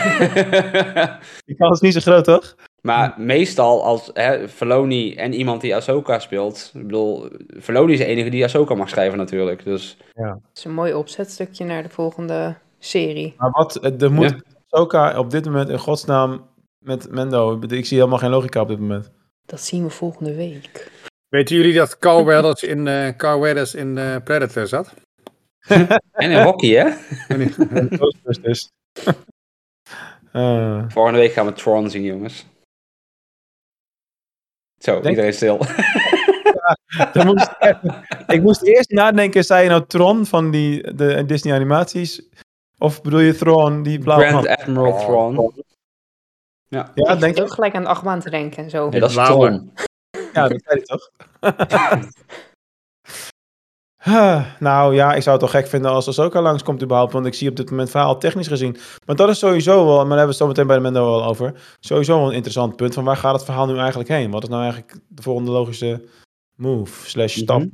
Die kans is niet zo groot, toch? maar meestal als hè, Filoni en iemand die Ahsoka speelt. Ik bedoel, Filoni is de enige die Ahsoka mag schrijven natuurlijk. Dus Het is een mooi opzetstukje naar de volgende serie. Maar wat, eh, er moet Ja. Op dit moment in godsnaam met Mendo. Ik zie helemaal geen logica op dit moment. Dat zien we volgende week. Weten jullie dat Carl Weathers in, eh Carl Weathers in eh, Predator zat? En in hockey, hè? Eh, Volgende week gaan we Tron zien, jongens. Zo, Denk- iedereen stil. moest ik moest eerst nadenken, zei je nou Tron van die, de Disney animaties? Of bedoel je Thrawn, die blauwe Grand man? Admiral Thrawn. Ja, ik denk ik. gelijk aan de achtbaan te denken en zo. Nee, dat is. Tron. Ja, dat zei hij toch? Huh, nou ja, ik zou het toch gek vinden als Ahsoka langskomt überhaupt, want ik zie op dit moment verhaal technisch gezien. Maar dat is sowieso wel, maar daar hebben we het zo meteen bij de Mendo wel over, sowieso wel een interessant punt van waar gaat het verhaal nu eigenlijk heen? Wat is nou eigenlijk de volgende logische move, slash stap Mhm.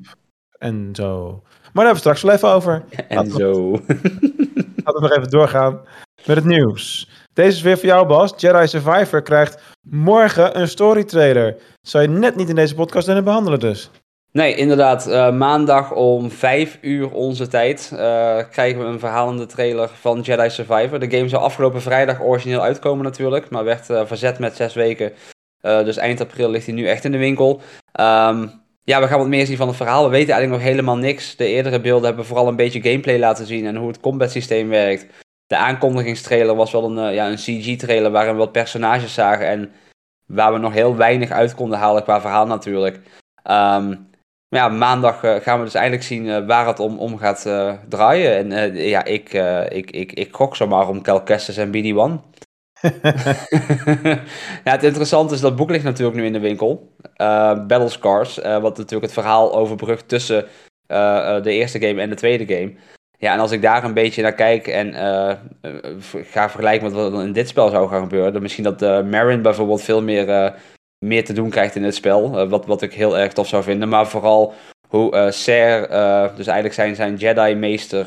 en zo. Maar daar hebben we straks wel even over. En zo. Laten we nog even doorgaan met het nieuws. Deze is weer voor jou, Bas. Jedi Survivor krijgt morgen een story trailer. Zou je net niet in deze podcast kunnen behandelen dus. Nee, inderdaad. eh, maandag om 5 uur onze tijd eh, krijgen we een verhalende trailer van Jedi Survivor. De game zou afgelopen vrijdag origineel uitkomen natuurlijk, maar werd eh, verzet met zes weken. Dus eind april ligt hij nu echt in de winkel. Ehm, ja, we gaan wat meer zien van het verhaal. We weten eigenlijk nog helemaal niks. De eerdere beelden hebben vooral een beetje gameplay laten zien en hoe het combat systeem werkt. De aankondigingstrailer was wel een, eh, ja, een CG-trailer waarin we wat personages zagen en waar we nog heel weinig uit konden halen qua verhaal natuurlijk. Ehm, maar ja, maandag eh, gaan we dus eindelijk zien eh, waar het om, om gaat draaien. En ja, ik, ik, ik, ik gok zomaar om Cal en BD-1. ja, het interessante is dat boek ligt natuurlijk nu in de winkel. Eh Battle Scars, eh, wat natuurlijk het verhaal overbrugt tussen eh, de eerste game en de tweede game. Ja, en als ik daar een beetje naar kijk en ga vergelijken met wat er in dit spel zou gaan gebeuren, misschien dat Marin bijvoorbeeld veel meer, meer te doen krijgt in het spel, wat, wat ik heel erg tof zou vinden. Maar vooral hoe Ser, dus eigenlijk zijn, zijn Jedi-meester,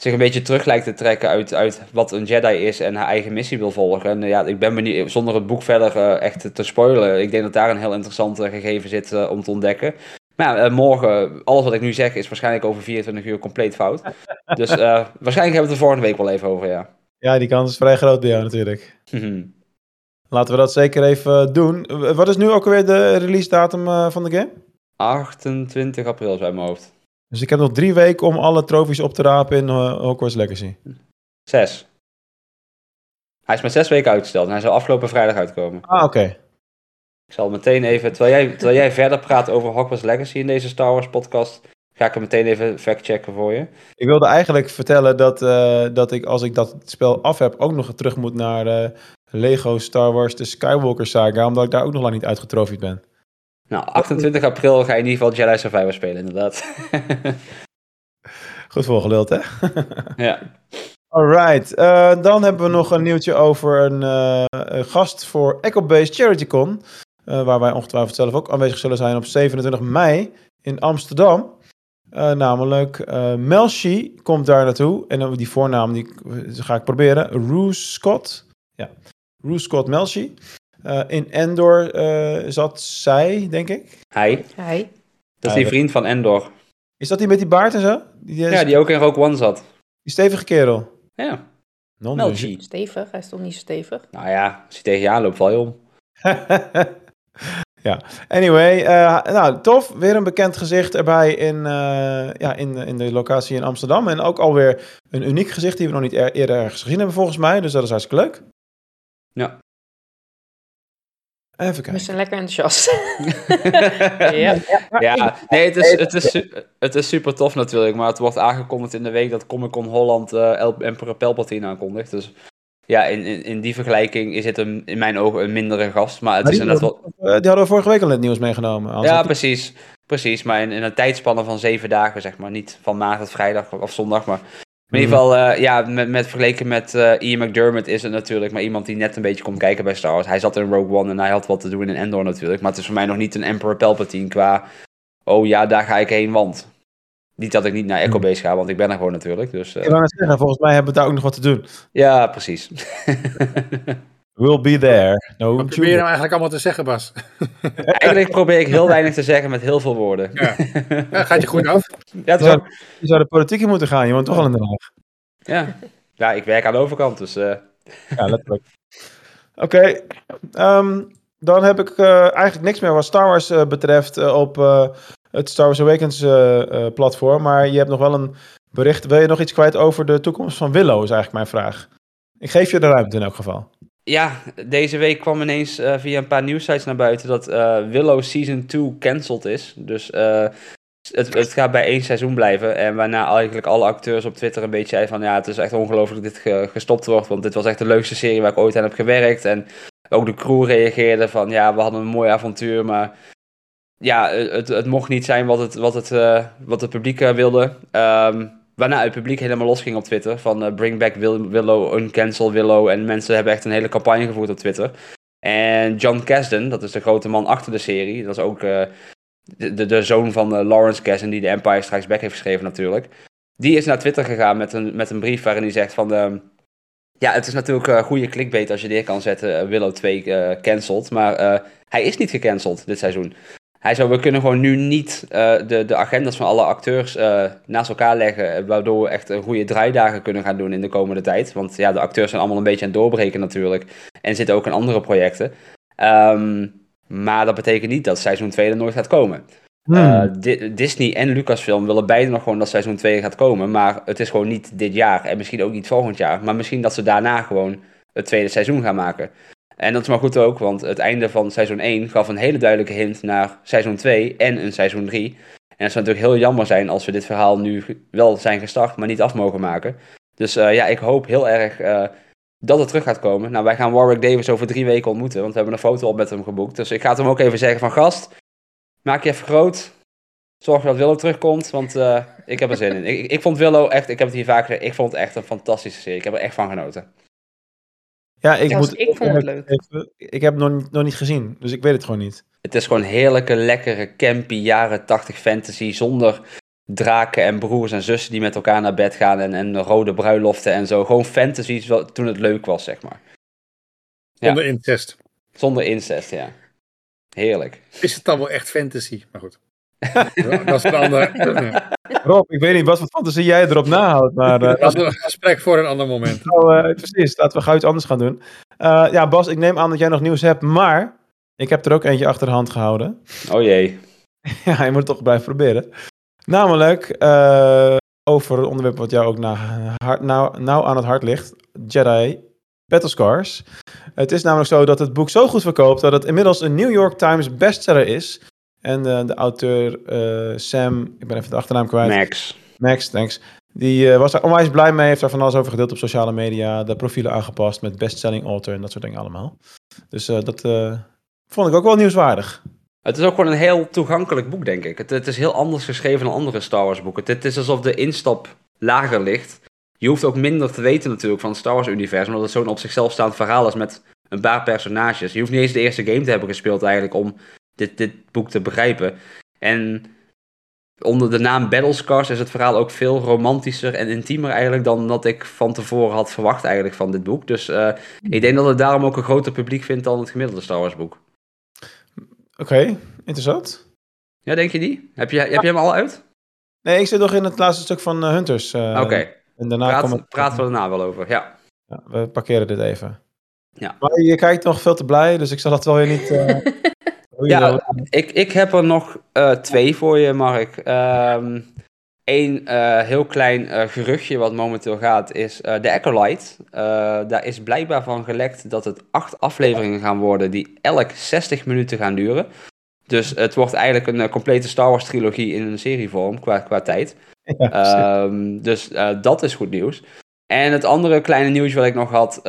zich een beetje terug lijkt te trekken uit, uit wat een Jedi is en haar eigen missie wil volgen. En eh, ja, ik ben benieuwd, zonder het boek verder eh, echt te spoilen, ik denk dat daar een heel interessant eh, gegeven zit om te ontdekken. Maar ja, morgen, alles wat ik nu zeg is waarschijnlijk over 24 uur compleet fout. Dus waarschijnlijk hebben we het er volgende week wel even over, ja. Ja, die kans is vrij groot bij jou natuurlijk. Laten we dat zeker even doen. Wat is nu ook alweer de release datum van de game? 28 april is uit mijn hoofd. Dus ik heb nog drie weken om alle trofies op te rapen in eh, Hogwarts Legacy. Zes. Hij is met zes weken uitgesteld en hij zou afgelopen vrijdag uitkomen. Ah, oké. Ik zal meteen even, terwijl jij, terwijl jij verder praat over Hogwarts Legacy in deze Star Wars podcast, Ga ik hem meteen even factchecken voor je. Ik wilde eigenlijk vertellen dat, uh, dat ik als ik dat spel af heb ook nog terug moet naar uh, Lego Star Wars de Skywalker saga, omdat ik daar ook nog lang niet uitgetrofied ben. Nou, 28 april ga je in ieder geval Jedi Survivor spelen, inderdaad. Goed volgeluld, hè? ja. Alright, uh, dan hebben we nog een nieuwtje over een, een gast voor Echo Base CharityCon. Uh, waar wij ongetwijfeld zelf ook aanwezig zullen zijn op 27 mei in Amsterdam. Namelijk Melchi komt daar naartoe. En die voornaam die ga ik proberen. Roos Scott. Ja, Roos Scott Melchi. In Endor zat zij, denk ik. Hij. Hij. Dat is die vriend van Endor. Is dat die met die baard en zo? Die, die ja, die ook in Rogue One zat. Die stevige kerel. Ja. Melchi. Stevig, hij is toch niet zo stevig? Nou ja, als hij tegen je aanloopt, val je om. ja, anyway, uh, nou tof. Weer een bekend gezicht erbij in, uh, ja, in, in de locatie in Amsterdam. En ook alweer een uniek gezicht die we nog niet er, eerder ergens gezien hebben volgens mij. Dus dat is hartstikke leuk. Ja. Even kijken. We zijn lekker enthousiast. ja. ja, nee, het is, het, is, het is super tof natuurlijk. Maar het wordt aangekondigd in de week dat Comic Con Holland uh, Emperor Palpatine aankondigt. Dus ja, in, in, in, die vergelijking is het een, in mijn ogen een mindere gast. Maar het maar is inderdaad wel... Die hadden we vorige week al in het nieuws meegenomen. Ja, precies. Precies, maar in, in, een tijdspanne van zeven dagen, zeg maar. Niet van maandag tot vrijdag of zondag, maar... In ieder geval, uh, ja, met, met, vergeleken met uh, Ian McDermott is het natuurlijk maar iemand die net een beetje komt kijken bij Star Wars. Hij zat in Rogue One en hij had wat te doen in Endor natuurlijk. Maar het is voor mij nog niet een Emperor Palpatine qua... Oh ja, daar ga ik heen, want... Niet dat ik niet naar Echo hmm. Base ga, want ik ben er gewoon natuurlijk. Dus, uh... Ik wou net zeggen, volgens mij hebben we daar ook nog wat te doen. Ja, precies. We'll be there. No wat probeer je nou eigenlijk allemaal te zeggen, Bas? eigenlijk probeer ik heel weinig te zeggen met heel veel woorden. Ja, ja gaat je goed af? Ja, je, zou, je zou de politiek in moeten gaan, je woont toch al in Den Haag. Ja, ja ik werk aan de overkant, dus... Uh... Ja, letterlijk. Oké, okay. um, dan heb ik uh, eigenlijk niks meer wat Star Wars uh, betreft op het Star Wars Awakens uh, uh, platform. Maar je hebt nog wel een bericht. Wil je nog iets kwijt over de toekomst van Willow, is eigenlijk mijn vraag. Ik geef je de ruimte in elk geval. Ja, deze week kwam ineens uh, via een paar nieuwsites naar buiten dat Willow Season 2 cancelled is. Dus het, het, gaat bij één seizoen blijven. En waarna eigenlijk alle acteurs op Twitter een beetje zeiden van... ja, het is echt ongelooflijk dat dit gestopt wordt. Want dit was echt de leukste serie waar ik ooit aan heb gewerkt. En ook de crew reageerde van... ja, we hadden een mooi avontuur, maar ja, het, het mocht niet zijn wat het, wat het, wat het publiek wilde. Um, waarna het publiek helemaal losging op Twitter. Van uh, bring back Will Willow, uncancel Willow. En mensen hebben echt een hele campagne gevoerd op Twitter. En John Kasdan, dat is de grote man achter de serie. Dat is ook de, de, de, zoon van Lawrence Kasdan, die de Empire Strikes Back heeft geschreven natuurlijk. Die is naar Twitter gegaan met een, met een brief waarin hij zegt van... Ehm, ja, het is natuurlijk een goede clickbait als je neer kan zetten. Willow 2 cancelled. Maar hij is niet gecanceld dit seizoen. Hij zou, we kunnen gewoon nu niet uh, de, de agendas van alle acteurs uh, naast elkaar leggen, waardoor we echt een goede draaidagen kunnen gaan doen in de komende tijd. Want ja, de acteurs zijn allemaal een beetje aan het doorbreken natuurlijk en zitten ook in andere projecten. Um, maar dat betekent niet dat seizoen 2 er nooit gaat komen. Hmm. Uh, Disney en Lucasfilm willen beide nog gewoon dat seizoen 2 gaat komen, maar het is gewoon niet dit jaar en misschien ook niet volgend jaar. Maar misschien dat ze daarna gewoon het tweede seizoen gaan maken. En dat is maar goed ook, want het einde van seizoen 1 gaf een hele duidelijke hint naar seizoen 2 en een seizoen 3. En het zou natuurlijk heel jammer zijn als we dit verhaal nu wel zijn gestart, maar niet af mogen maken. Dus uh, ja, ik hoop heel erg uh, dat het terug gaat komen. Nou, wij gaan Warwick Davis over drie weken ontmoeten, want we hebben een foto op met hem geboekt. Dus ik ga het hem ook even zeggen van gast, maak je even groot. Zorg dat Willow terugkomt, want uh, ik heb er zin in. Ik, ik vond Willow echt, ik heb het hier vaak ik vond het echt een fantastische serie. Ik heb er echt van genoten. Ja, ik, moet, ik vond het leuk. Ik heb het nog, nog niet gezien, dus ik weet het gewoon niet. Het is gewoon heerlijke, lekkere, campy, jaren 80 fantasy zonder draken en broers en zussen die met elkaar naar bed gaan en, en rode bruiloften en zo. Gewoon fantasy toen het leuk was, zeg maar. Ja. Zonder incest. Zonder incest, ja. Heerlijk. Is het dan wel echt fantasy? Maar goed. Dat is een ander. Rob, ik weet niet wat voor fantasie jij erop nahoudt, maar... Uh, dat is een gesprek voor een ander moment. Nou, uh, precies, laten we gauw iets anders gaan doen. Uh, ja, Bas, ik neem aan dat jij nog nieuws hebt, maar ik heb er ook eentje achter de hand gehouden. Oh jee. ja, je moet het toch blijven proberen. Namelijk over het onderwerp wat jou ook nou, nou, nou aan het hart ligt. Jedi Battle Scars. Het is namelijk zo dat het boek zo goed verkoopt dat het inmiddels een New York Times bestseller is En de auteur Sam, ik ben even de achternaam kwijt. Max. Max, thanks. Die was daar onwijs blij mee, heeft daar van alles over gedeeld op sociale media. De profielen aangepast met bestselling author en dat soort dingen allemaal. Dus dat vond ik ook wel nieuwswaardig. Het is ook gewoon een heel toegankelijk boek, denk ik. Het, het is heel anders geschreven dan andere Star Wars boeken. Het, het, is alsof de instap lager ligt. Je hoeft ook minder te weten natuurlijk van het Star Wars universum, omdat het zo'n op zichzelf staand verhaal is met een paar personages. Je hoeft niet eens de eerste game te hebben gespeeld eigenlijk om dit, dit boek te begrijpen. En onder de naam Battlescars is het verhaal ook veel romantischer en intiemer eigenlijk dan dat ik van tevoren had verwacht eigenlijk van dit boek. Dus uh, ik denk dat het daarom ook een groter publiek vindt dan het gemiddelde Star Wars boek. Oké, interessant. Ja, denk je die? Heb je, heb je hem al uit? Nee, ik zit nog in het laatste stuk van uh, Hunters. Uh, Oké. En daarna Praat, komen... praten we daarna wel over, ja. ja. We parkeren dit even. Ja. Maar je kijkt nog veel te blij, dus ik zal dat wel weer niet... Uh, ja, ik, ik heb er nog twee voor je, Mark. Um, Eén heel klein geruchtje wat momenteel gaat is de Acolyte. daar is blijkbaar van gelekt dat het acht afleveringen gaan worden die elk 60 minuten gaan duren. Dus het wordt eigenlijk een complete Star Wars trilogie in een serievorm qua, qua tijd. Ehm, dus dat is goed nieuws. En het andere kleine nieuws wat ik nog had, uh,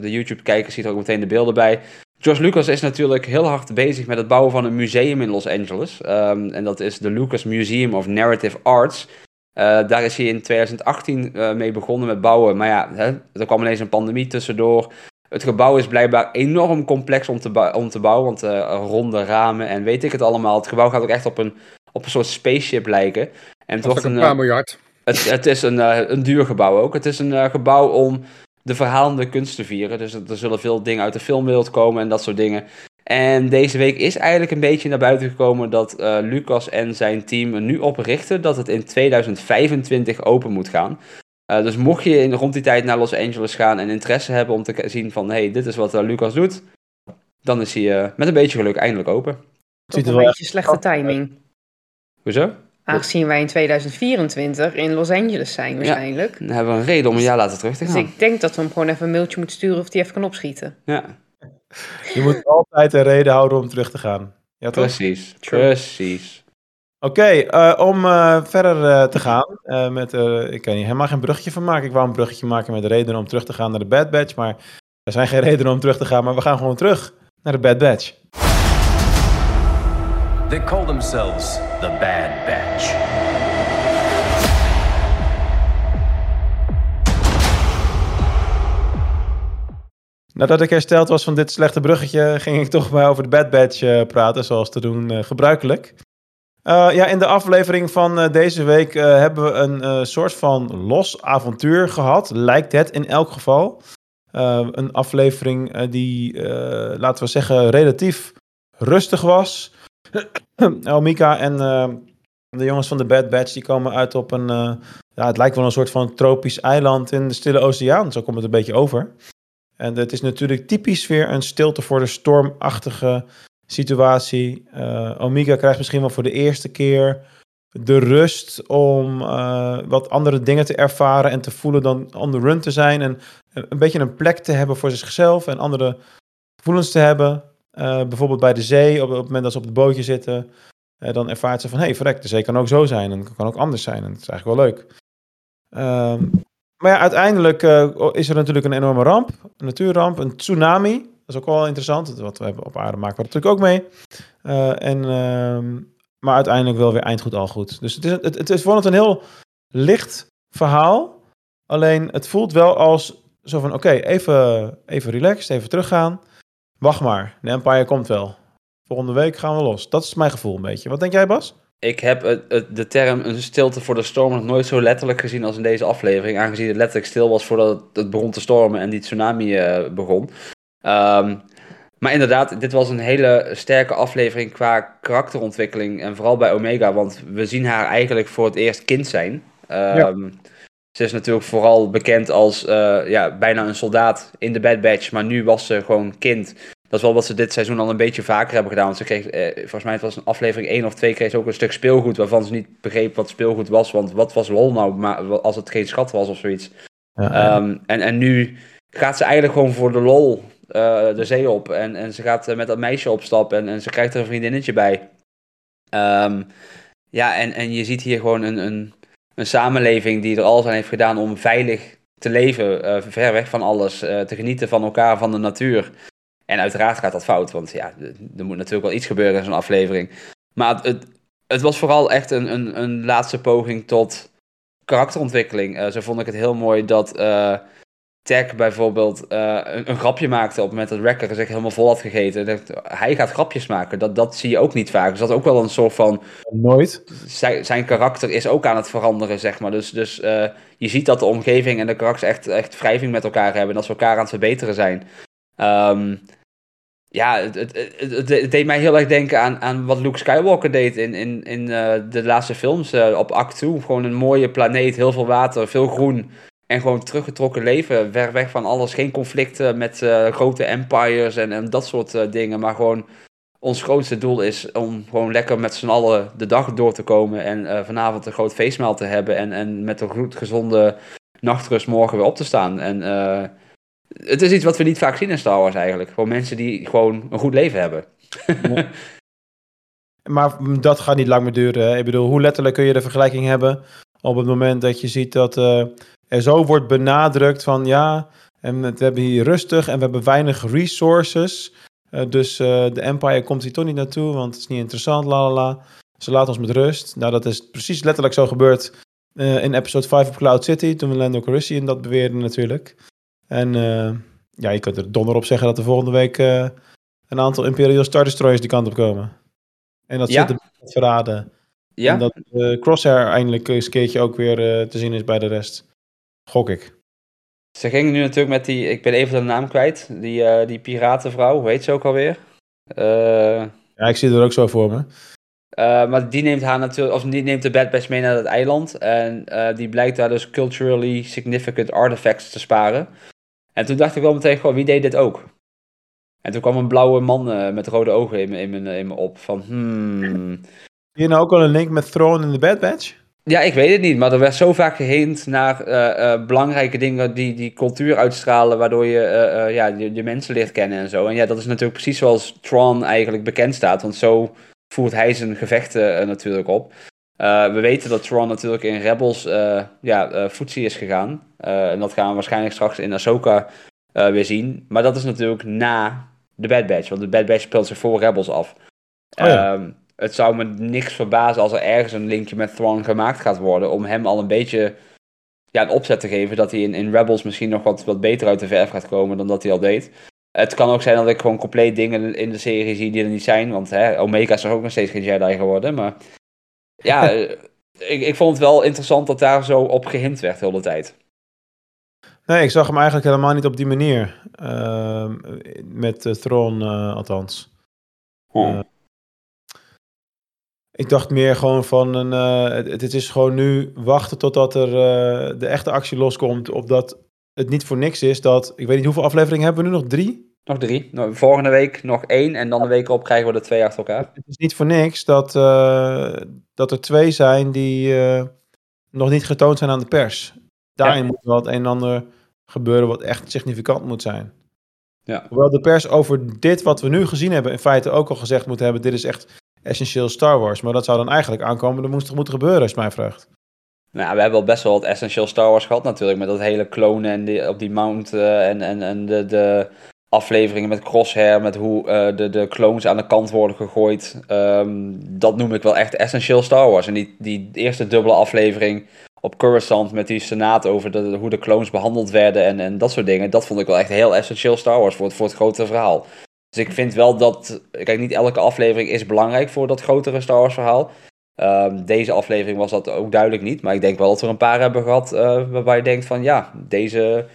de YouTube-kijker ziet er ook meteen de beelden bij. George Lucas is natuurlijk heel hard bezig met het bouwen van een museum in Los Angeles. Um, en dat is de Lucas Museum of Narrative Arts. Uh, daar is hij in 2018 mee begonnen met bouwen. Maar ja, hè, er kwam ineens een pandemie tussendoor. Het gebouw is blijkbaar enorm complex om te, om te bouwen. Want ronde ramen en weet ik het allemaal. Het gebouw gaat ook echt op een, op een soort spaceship lijken. En het wordt een, een paar miljard. Het, het is een, een duur gebouw ook. Het is een gebouw om de verhalende kunst te vieren. Dus er zullen veel dingen uit de filmwereld komen en dat soort dingen. En deze week is eigenlijk een beetje naar buiten gekomen dat uh, Lucas en zijn team er nu op richten dat het in 2025 open moet gaan. dus mocht je in, rond die tijd naar Los Angeles gaan en interesse hebben om te zien van hey, dit is wat Lucas doet, dan is hij met een beetje geluk eindelijk open. Het ziet er wel een beetje slechte timing. Hoezo? Aangezien wij in 2024 in Los Angeles zijn waarschijnlijk. dan hebben we een reden om een jaar later terug te dus gaan. Dus ik denk dat we hem gewoon even een mailtje moeten sturen of hij even kan opschieten. Ja. Je moet altijd een reden houden om terug te gaan. Ja, toch? Precies, precies. Oké, eh, om uh, verder uh, te gaan met, ik kan hier helemaal geen bruggetje van maken. Ik wou een bruggetje maken met de reden om terug te gaan naar de Bad Batch, maar er zijn geen redenen om terug te gaan, maar we gaan gewoon terug naar de Bad Batch. They call themselves the Bad Batch. Nadat ik hersteld was van dit slechte bruggetje, ging ik toch maar over de Bad Batch uh, praten, zoals te doen uh, gebruikelijk. Uh, ja, in de aflevering van deze week hebben we een soort van los avontuur gehad, lijkt het in elk geval. een aflevering die, laten we zeggen, relatief rustig was. Omika en uh, de jongens van de Bad Batch die komen uit op een, uh, ja, het lijkt wel een soort van tropisch eiland in de Stille Oceaan. Zo komt het een beetje over. En het is natuurlijk typisch weer een stilte voor de stormachtige situatie. Uh, krijgt misschien wel voor de eerste keer de rust om wat andere dingen te ervaren en te voelen dan on the run te zijn. En een beetje een plek te hebben voor zichzelf en andere gevoelens te hebben. Uh, bijvoorbeeld bij de zee, op, op, het moment dat ze op het bootje zitten, uh, dan ervaart ze van, hé, hey, verrek, de zee kan ook zo zijn en kan ook anders zijn. En dat is eigenlijk wel leuk. Uh, maar ja, uiteindelijk uh, is er natuurlijk een enorme ramp, een natuurramp, een tsunami. Dat is ook wel interessant, wat we hebben op aarde maken we natuurlijk ook mee. en, ehm, maar uiteindelijk wel weer eindgoed al goed. Dus het is, het, het is voor het een heel licht verhaal. Alleen het voelt wel als zo van, oké, even, even relaxed, even teruggaan. Wacht maar, de Empire komt wel. Volgende week gaan we los. Dat is mijn gevoel een beetje. Wat denk jij, Bas? Ik heb het, het, de term een stilte voor de storm nog nooit zo letterlijk gezien als in deze aflevering. Aangezien het letterlijk stil was voordat het, begon te stormen en die tsunami uh, begon. Um, maar inderdaad, dit was een hele sterke aflevering qua karakterontwikkeling. En vooral bij Omega, want we zien haar eigenlijk voor het eerst kind zijn. Um, ja. Ze is natuurlijk vooral bekend als uh, ja, bijna een soldaat in de Bad Batch, maar nu was ze gewoon kind. Dat is wel wat ze dit seizoen al een beetje vaker hebben gedaan. Want ze kreeg, eh, volgens mij het was een aflevering 1 of 2, kreeg ze ook een stuk speelgoed waarvan ze niet begreep wat speelgoed was. Want wat was lol nou maar als het geen schat was of zoiets. Ja, um, en, en nu gaat ze eigenlijk gewoon voor de lol uh, de zee op. En, en ze gaat met dat meisje opstappen en, en ze krijgt er een vriendinnetje bij. Ehm, ja, en, en je ziet hier gewoon een, een, een samenleving die er alles aan heeft gedaan om veilig te leven, uh, ver weg van alles, uh, te genieten van elkaar, van de natuur. En uiteraard gaat dat fout, want ja, er moet natuurlijk wel iets gebeuren in zo'n aflevering. Maar het, het was vooral echt een, een, een laatste poging tot karakterontwikkeling. Uh, zo vond ik het heel mooi dat Tech bijvoorbeeld uh, een, een, grapje maakte op het moment dat Wrecker zich helemaal vol had gegeten. Dat, hij gaat grapjes maken. Dat, dat zie je ook niet vaak. Dus dat is ook wel een soort van. Nooit. Zijn, zijn karakter is ook aan het veranderen, zeg maar. Dus, dus uh, je ziet dat de omgeving en de karakters echt, echt wrijving met elkaar hebben. En dat ze elkaar aan het verbeteren zijn. Um, ja, het, het, het, het, deed mij heel erg denken aan, aan wat Luke Skywalker deed in, in, in uh, de laatste films. op Act 2. Gewoon een mooie planeet, heel veel water, veel groen. En gewoon teruggetrokken leven, ver weg van alles. Geen conflicten met uh, grote empires en, en dat soort uh, dingen. Maar gewoon ons grootste doel is om gewoon lekker met z'n allen de dag door te komen. En uh, vanavond een groot feestmaal te hebben. En, en met een goed gezonde nachtrust morgen weer op te staan. En het is iets wat we niet vaak zien in Star Wars eigenlijk. Gewoon mensen die gewoon een goed leven hebben. maar dat gaat niet lang meer duren. Hè? Ik bedoel, hoe letterlijk kun je de vergelijking hebben op het moment dat je ziet dat er zo wordt benadrukt van ja, en we hebben hier rustig en we hebben weinig resources. Uh, dus uh, de Empire komt hier toch niet naartoe, want het is niet interessant, la la la. Ze laten ons met rust. Nou, dat is precies letterlijk zo gebeurd uh, in episode 5 op Cloud City, toen we Lando Calrissian dat beweerde natuurlijk. En ja, je kunt er donder op zeggen dat er volgende week een aantal Imperial Star Destroyers die kant op komen. En dat ja. zit er verraden. Ja. En dat Crosshair eindelijk eens een keertje ook weer te zien is bij de rest. Gok ik. Ze ging nu natuurlijk met die, ik ben even de naam kwijt, die, uh, die piratenvrouw, hoe heet ze ook alweer? Uh, ja, ik zie er ook zo voor me. Uh, maar die neemt haar natuurlijk, of die neemt de Bad Batch mee naar het eiland. En die blijkt daar dus culturally significant artifacts te sparen. En toen dacht ik wel meteen, gewoon, wie deed dit ook? En toen kwam een blauwe man met rode ogen in me, in, me, in me op. Van, hmm. Zie je nou ook al een link met Throne in de Bad Batch? Ja, ik weet het niet, maar er werd zo vaak geheend naar uh, uh, belangrijke dingen die die cultuur uitstralen, waardoor je uh, ja, je, je, mensen leert kennen en zo. En ja, dat is natuurlijk precies zoals Tron eigenlijk bekend staat, want zo voert hij zijn gevechten natuurlijk op. we weten dat Tron natuurlijk in Rebels ja, voetzie is gegaan. en dat gaan we waarschijnlijk straks in Ahsoka weer zien. Maar dat is natuurlijk na de Bad Batch, want de Bad Batch speelt zich voor Rebels af. Oh ja. Ehm, het zou me niks verbazen als er ergens een linkje met Thrawn gemaakt gaat worden. Om hem al een beetje ja, een opzet te geven. Dat hij in, in Rebels misschien nog wat, wat beter uit de verf gaat komen dan dat hij al deed. Het kan ook zijn dat ik gewoon compleet dingen in de serie zie die er niet zijn. Want hè, Omega is er ook nog steeds geen Jedi geworden. Maar ja, ik, ik vond het wel interessant dat daar zo op gehind werd de hele tijd. Nee, ik zag hem eigenlijk helemaal niet op die manier. Uh, met uh, Thrawn uh, althans. Uh, ik dacht meer gewoon van een. Uh, het, het, is gewoon nu wachten totdat er uh, de echte actie loskomt. Opdat het niet voor niks is dat. Ik weet niet hoeveel afleveringen hebben we nu nog? Drie? Nog drie. Nou, volgende week nog één. En dan de week op krijgen we er twee achter elkaar. Het is niet voor niks dat, uh, dat er twee zijn die nog niet getoond zijn aan de pers. Daarin ja. moet wel het een en ander gebeuren wat echt significant moet zijn. Ja. Hoewel de pers over dit wat we nu gezien hebben in feite ook al gezegd moet hebben. Dit is echt essentieel Star Wars. Maar dat zou dan eigenlijk aankomen, dat moest toch moeten gebeuren, is mijn vraag. Nou, we hebben al best wel wat essentieel Star Wars gehad natuurlijk. Met dat hele klonen en die, op die mount uh, en, en, en de, de afleveringen met Crosshair. Met hoe uh, de, de clones aan de kant worden gegooid. Um, dat noem ik wel echt essentieel Star Wars. En die, die eerste dubbele aflevering op Coruscant met die senaat over hoe de clones behandeld werden en, en dat soort dingen. Dat vond ik wel echt heel essentieel Star Wars voor het, voor het grote verhaal. Dus ik vind wel dat. Kijk, niet elke aflevering is belangrijk voor dat grotere Star Wars verhaal. Um, deze aflevering was dat ook duidelijk niet. Maar ik denk wel dat we een paar hebben gehad uh, waarbij je denkt van ja, deze.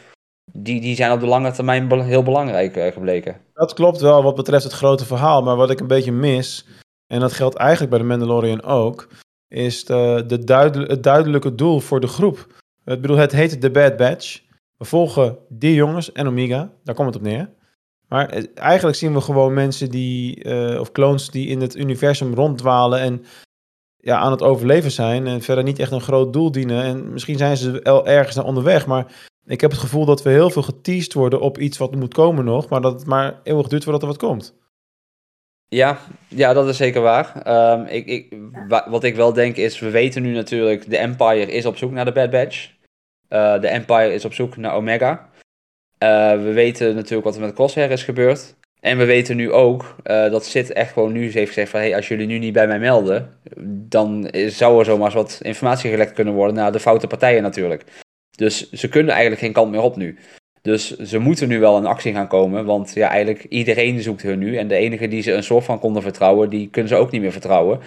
Die, die zijn op de lange termijn heel belangrijk uh, gebleken. Dat klopt wel wat betreft het grote verhaal. Maar wat ik een beetje mis, en dat geldt eigenlijk bij de Mandalorian ook, is de, de duidel het duidelijke doel voor de groep. Ik bedoel, het heet de Bad Batch. We volgen die jongens en Omega, daar komt het op neer. Maar eh, eigenlijk zien we gewoon mensen die, uh, of clones die in het universum ronddwalen en ja, aan het overleven zijn en verder niet echt een groot doel dienen. En misschien zijn ze wel ergens naar onderweg, maar ik heb het gevoel dat we heel veel geteased worden op iets wat moet komen nog, maar dat het maar eeuwig duurt voordat er wat komt. Ja, ja, dat is zeker waar. Ehm, ik, ik, wat ik wel denk is, we weten nu natuurlijk, de Empire is op zoek naar de Bad Batch. Uh, de Empire is op zoek naar Omega. Uh, we weten natuurlijk wat er met Crosshair is gebeurd. En we weten nu ook uh, dat Sid echt gewoon nu heeft gezegd van... Hey, als jullie nu niet bij mij melden, dan zou er zomaar wat informatie gelekt kunnen worden naar de foute partijen natuurlijk. Dus ze kunnen eigenlijk geen kant meer op nu. Dus ze moeten nu wel in actie gaan komen, want ja, eigenlijk iedereen zoekt hun nu. En de enige die ze een soort van konden vertrouwen, die kunnen ze ook niet meer vertrouwen.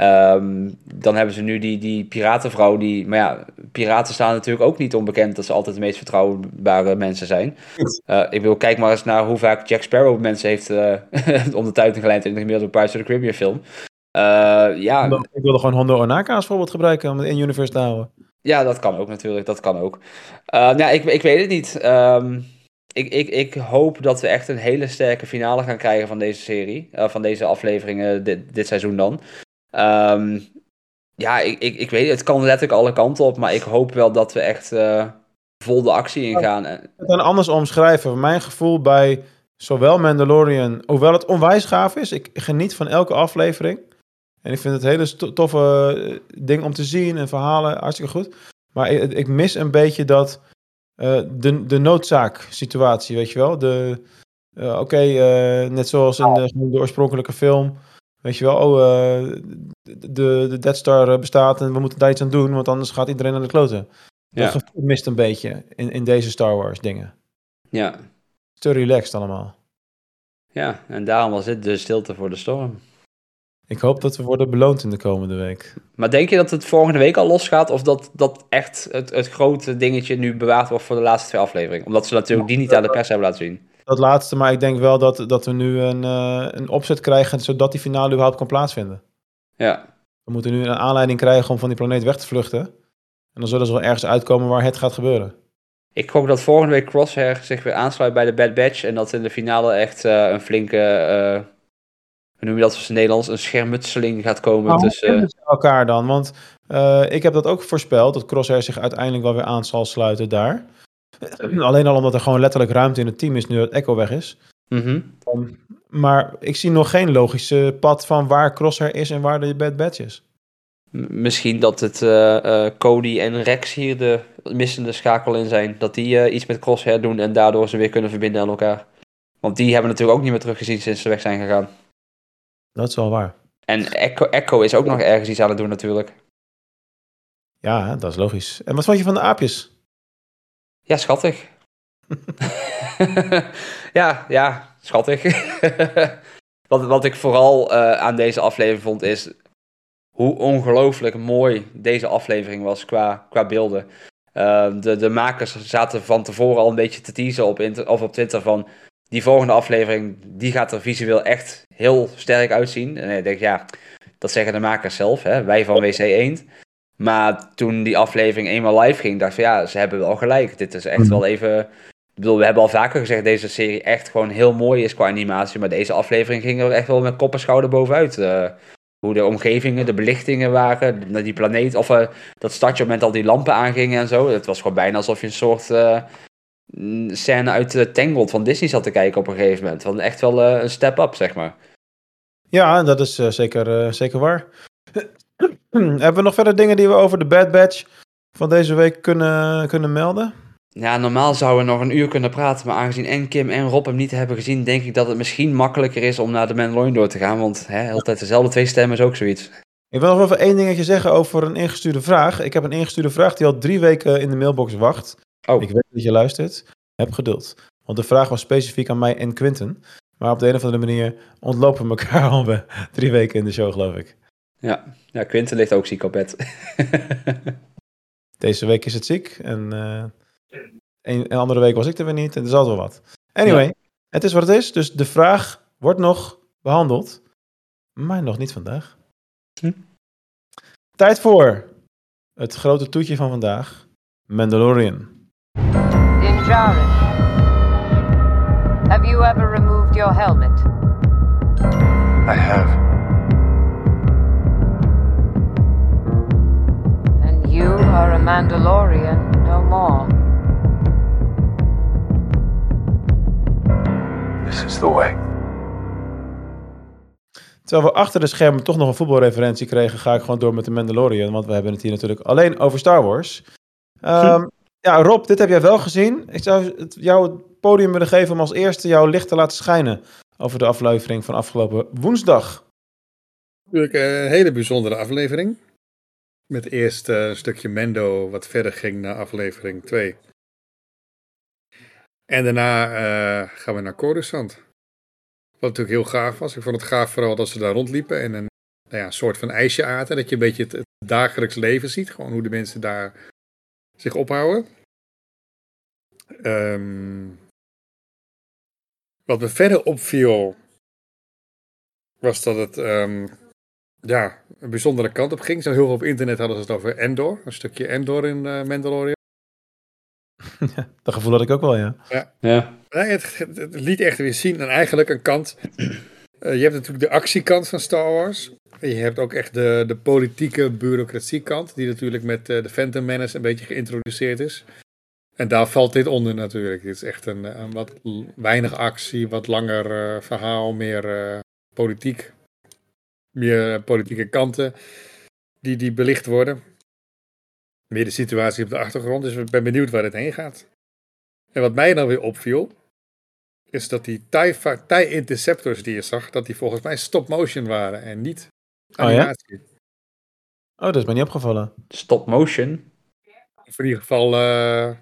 Um, dan hebben ze nu die, die piratenvrouw, die, maar ja, piraten staan natuurlijk ook niet onbekend dat ze altijd de meest vertrouwbare mensen zijn. Uh, ik wil, kijk maar eens naar hoe vaak Jack Sparrow mensen heeft uh, om de tuin geleid in de gemiddelde Pirates of the Caribbean film. Uh, ja. Ik wilde gewoon Hondo Onaka als voorbeeld gebruiken om het in universe te houden. Ja, dat kan ook natuurlijk, dat kan ook. Ja, ik, ik weet het niet. Um, ik, ik, ik hoop dat we echt een hele sterke finale gaan krijgen van deze serie. Van deze afleveringen dit, dit seizoen dan. Um, ja, ik, ik, ik weet het kan letterlijk alle kanten op. Maar ik hoop wel dat we echt uh, vol de actie ingaan. Ik het anders omschrijven. Mijn gevoel bij zowel Mandalorian, hoewel het onwijs gaaf is. Ik geniet van elke aflevering. En ik vind het hele toffe eh, ding om te zien en verhalen hartstikke goed. Maar ik, ik mis een beetje dat uh, de, de noodzaak situatie, weet je wel. De, uh, Oké, okay, uh, net zoals in de, de, oorspronkelijke film. Weet je wel, oh, de, de Death Star bestaat en we moeten daar iets aan doen, want anders gaat iedereen naar de kloten. Ja. Dat gevoel mist een beetje in, in deze Star Wars dingen. Ja. Te relaxed allemaal. Ja, en daarom was dit de stilte voor de storm. Ik hoop dat we worden beloond in de komende week. Maar denk je dat het volgende week al losgaat? Of dat, dat echt het, het grote dingetje nu bewaard wordt voor de laatste twee afleveringen? Omdat ze natuurlijk die niet aan de pers hebben laten zien. Dat laatste, maar ik denk wel dat, dat we nu een, uh, een opzet krijgen zodat die finale überhaupt kan plaatsvinden. Ja. We moeten nu een aanleiding krijgen om van die planeet weg te vluchten. En dan zullen ze wel ergens uitkomen waar het gaat gebeuren. Ik hoop dat volgende week Crosshair zich weer aansluit bij de Bad Batch. En dat in de finale echt uh, een flinke... Uh, hoe noem je dat in Nederlands, een schermutseling gaat komen nou, tussen... elkaar dan, want ik heb dat ook voorspeld, dat Crosshair zich uiteindelijk wel weer aan zal sluiten daar. Alleen al omdat er gewoon letterlijk ruimte in het team is nu dat Echo weg is. Mm -hmm. um, maar ik zie nog geen logische pad van waar Crosshair is en waar de Bad Batch is. Misschien dat het uh, uh, Cody en Rex hier de missende schakel in zijn. Dat die iets met Crosshair doen en daardoor ze weer kunnen verbinden aan elkaar. Want die hebben natuurlijk ook niet meer teruggezien sinds ze weg zijn gegaan. Dat is wel waar. En Echo, Echo is ook nog ergens iets aan het doen natuurlijk. Ja, dat is logisch. En wat vond je van de aapjes? Ja, schattig. ja, ja, schattig. wat, wat ik vooral uh, aan deze aflevering vond is hoe ongelooflijk mooi deze aflevering was qua, qua beelden. Uh, de, de makers zaten van tevoren al een beetje te teasen op, of op Twitter van die volgende aflevering, die gaat er visueel echt heel sterk uitzien. En ik denk, ja, dat zeggen de makers zelf, hè? wij van WC Eend. Maar toen die aflevering eenmaal live ging, dacht ik van ja, ze hebben wel gelijk. Dit is echt wel even... Ik bedoel, we hebben al vaker gezegd deze serie echt gewoon heel mooi is qua animatie. Maar deze aflevering ging er echt wel met kop en schouder bovenuit. Uh, hoe de omgevingen, de belichtingen waren, die planeet, of uh, dat stadje met al die lampen aangingen en zo. Het was gewoon bijna alsof je een soort uh, scène uit Tangled van Disney zat te kijken op een gegeven moment. Want echt wel een step-up, zeg maar. Ja, dat is zeker, zeker waar. Hebben we nog verder dingen die we over de Bad Batch van deze week kunnen, kunnen melden? Ja, normaal zouden we nog een uur kunnen praten, maar aangezien en Kim en Rob hem niet hebben gezien, denk ik dat het misschien makkelijker is om naar de Mandalorian door te gaan, want hè, altijd dezelfde twee stemmen is ook zoiets. Ik wil nog even één dingetje zeggen over een ingestuurde vraag. Ik heb een ingestuurde vraag die al drie weken in de mailbox wacht. Oh. Ik weet dat je luistert. Heb geduld. Want de vraag was specifiek aan mij en Quinten. Maar op de een of andere manier ontlopen we elkaar al drie weken in de show, geloof ik. Ja, ja Quinten ligt ook ziek op bed. Deze week is het ziek. En uh, een, een, andere week was ik er weer niet. En er is altijd wel wat. Anyway, ja. het is wat het is. Dus de vraag wordt nog behandeld. Maar nog niet vandaag. Hm? Tijd voor het grote toetje van vandaag. Mandalorian. Din Djarin. Have you ever removed your helmet? I have. You are a Mandalorian no more. This is the way. Terwijl we achter de schermen toch nog een voetbalreferentie kregen, ga ik gewoon door met de Mandalorian. Want we hebben het hier natuurlijk alleen over Star Wars. Um, ja, Rob, dit heb jij wel gezien. Ik zou het, jou het podium willen geven om als eerste jouw licht te laten schijnen over de aflevering van afgelopen woensdag. Natuurlijk een hele bijzondere aflevering. Met eerst uh, een stukje Mendo wat verder ging naar aflevering 2. En daarna uh, gaan we naar Coruscant. Wat natuurlijk heel gaaf was. Ik vond het gaaf vooral dat ze daar rondliepen en een nou ja, soort van ijsje aten. Dat je een beetje het, dagelijks leven ziet. Gewoon hoe de mensen daar zich ophouden. Um, wat me verder opviel, was dat het um, ja, een bijzondere kant op ging. Zo heel veel op internet hadden ze het over Endor. Een stukje Endor in uh, Mandalorian. Ja, dat gevoel had ik ook wel, ja. Ja. ja. Nee, het, het, het, liet echt weer zien en eigenlijk een kant. Uh, je hebt natuurlijk de actiekant van Star Wars. En je hebt ook echt de, de politieke bureaucratiekant, die natuurlijk met uh, de Phantom Menace een beetje geïntroduceerd is. En daar valt dit onder natuurlijk. Het is echt een, een wat weinig actie, wat langer uh, verhaal, meer politiek. Meer politieke kanten die, die belicht worden meer de situatie op de achtergrond. Dus ik ben benieuwd waar het heen gaat. En wat mij dan weer opviel, is dat die TIE, TIE Interceptors die je zag, dat die volgens mij stop-motion waren en niet animatie. Oh, ja? oh, dat is mij niet opgevallen. Stop-motion? Of in ieder geval... Uh...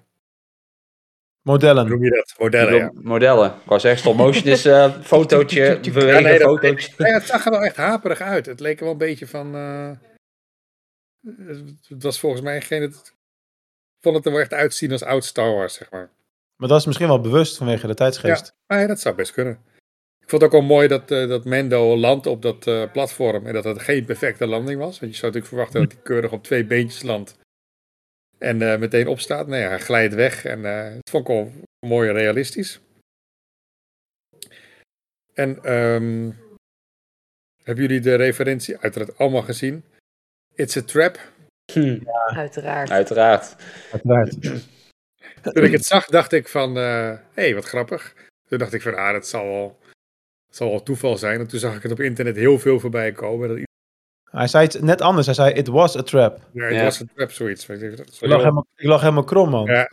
Modellen. Hoe noem je dat? Modellen, ja. Modellen. Ik wou zeggen, stop-motion is uh, fotootje, bewegen, ja, nee, fotootje. Nee, het zag er wel echt haperig uit. Het leek er wel een beetje van... Uh... Het was volgens mij geen. Het, vond het er wel echt uitzien als oud Star Wars, zeg maar. Maar dat is misschien wel bewust vanwege de tijdsgeest. Ja, ja dat zou best kunnen. Ik vond het ook wel mooi dat, uh, dat Mendo landt op dat uh, platform en dat het geen perfecte landing was. Want je zou natuurlijk verwachten dat hij keurig op twee beentjes landt en uh, meteen opstaat. Nee, hij glijdt weg en het vond ik wel mooi en realistisch. En um, hebben jullie de referentie uiteraard allemaal gezien? It's a Trap. Hm. Ja. Uiteraard. Uiteraard. Uiteraard. Toen ik het zag, dacht ik van, hé, uh, hey, wat grappig. Toen dacht ik van, ah, dat zal wel, dat zal wel toeval zijn. En toen zag ik het op internet heel veel voorbij komen. Dat... Hij zei het net anders. Hij zei, it was a trap. Ja, it ja. was a trap, zoiets. Ik, ik, lag helemaal, ik lag helemaal krom, man. Ja.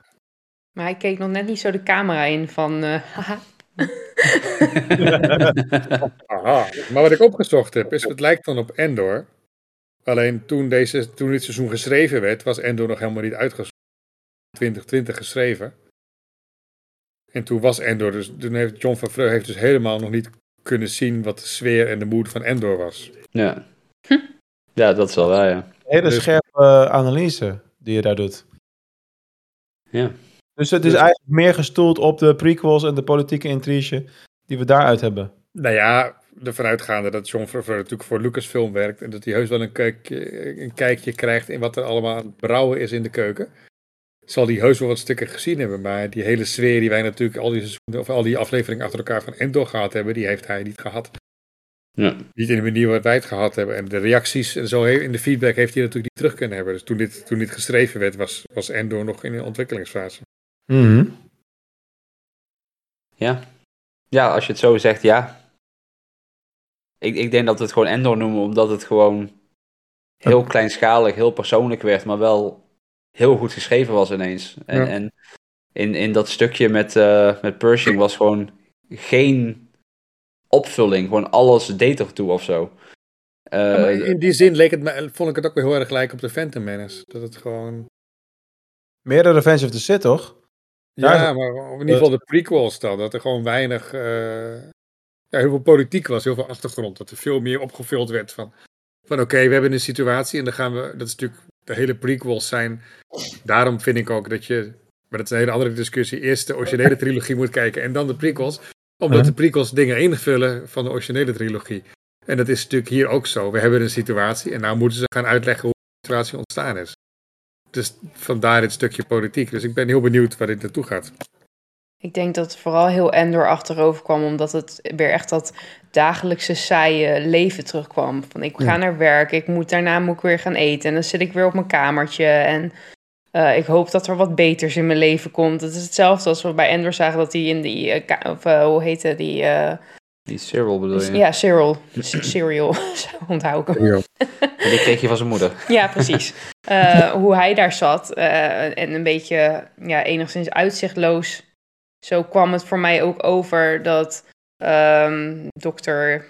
Maar hij keek nog net niet zo de camera in van, uh, haha. Aha. Maar wat ik opgezocht heb, is het lijkt dan op Endor. Alleen toen, deze, toen dit seizoen geschreven werd, was Endor nog helemaal niet uitgezonden. 2020 geschreven. En toen was Endor, dus toen heeft John Favreau heeft dus helemaal nog niet kunnen zien wat de sfeer en de moed van Endor was. Ja, ja dat is wel waar, ja. Hele dus... scherpe uh, analyse die je daar doet. Ja. Dus het is dus... eigenlijk meer gestoeld op de prequels en de politieke intrige die we daaruit hebben. Nou ja, ervan uitgaande dat John Favreau natuurlijk voor Lucasfilm werkt. En dat hij heus wel een, kijkje, een kijkje krijgt in wat er allemaal aan het brouwen is in de keuken. Zal hij heus wel wat stukken gezien hebben. Maar die hele sfeer die wij natuurlijk al die, of al die afleveringen achter elkaar van Endor gehad hebben, die heeft hij niet gehad. Ja. Niet in de manier waarop wij het gehad hebben. En de reacties en zo in de feedback heeft hij natuurlijk niet terug kunnen hebben. Dus toen dit, toen dit geschreven werd, was, was Endor nog in de ontwikkelingsfase. Mm Ja. Ja, als je het zo zegt, ja. Ik, ik denk dat we het gewoon Endor noemen, omdat het gewoon heel kleinschalig, heel persoonlijk werd, maar wel heel goed geschreven was ineens. En, ja. en in, in dat stukje met, uh, met Pershing was gewoon geen opvulling. Gewoon alles deed er toe of zo. Uh, ja, in die zin leek het me, vond ik het ook weer heel erg gelijk op de Phantom Menace. Dat het gewoon... Meer de Revenge of the Sith, toch? Ja, ja maar in ieder geval de prequels dan. Dat er gewoon weinig... Uh, ja, heel veel politiek was, heel veel achtergrond. Dat er veel meer opgevuld werd van, van oké, okay, we hebben een situatie en dan gaan we, dat is natuurlijk, de hele prequels zijn, daarom vind ik ook dat je, maar dat is een hele andere discussie, eerst de originele trilogie moet kijken en dan de prequels, omdat de prequels dingen invullen van de originele trilogie. En dat is natuurlijk hier ook zo. We hebben een situatie en nou moeten ze gaan uitleggen hoe de situatie ontstaan is. Dus vandaar dit stukje politiek. Dus ik ben heel benieuwd waar dit naartoe gaat. Ik denk dat het vooral heel Endor achterover kwam, omdat het weer echt dat dagelijkse saaie leven terugkwam. Van ik ga ja. naar werk, ik moet, daarna moet ik weer gaan eten en dan zit ik weer op mijn kamertje en uh, ik hoop dat er wat beters in mijn leven komt. Het is hetzelfde als we bij Endor zagen dat hij in die, uh, of uh, hoe heette die, Die Cyril bedoel je? Ja, Cyril. Cyril, onthoud ik hem. Die kreeg je van zijn moeder. Ja, precies. Uh, hoe hij daar zat uh, en een beetje ja, enigszins uitzichtloos. Zo kwam het voor mij ook over dat um, dokter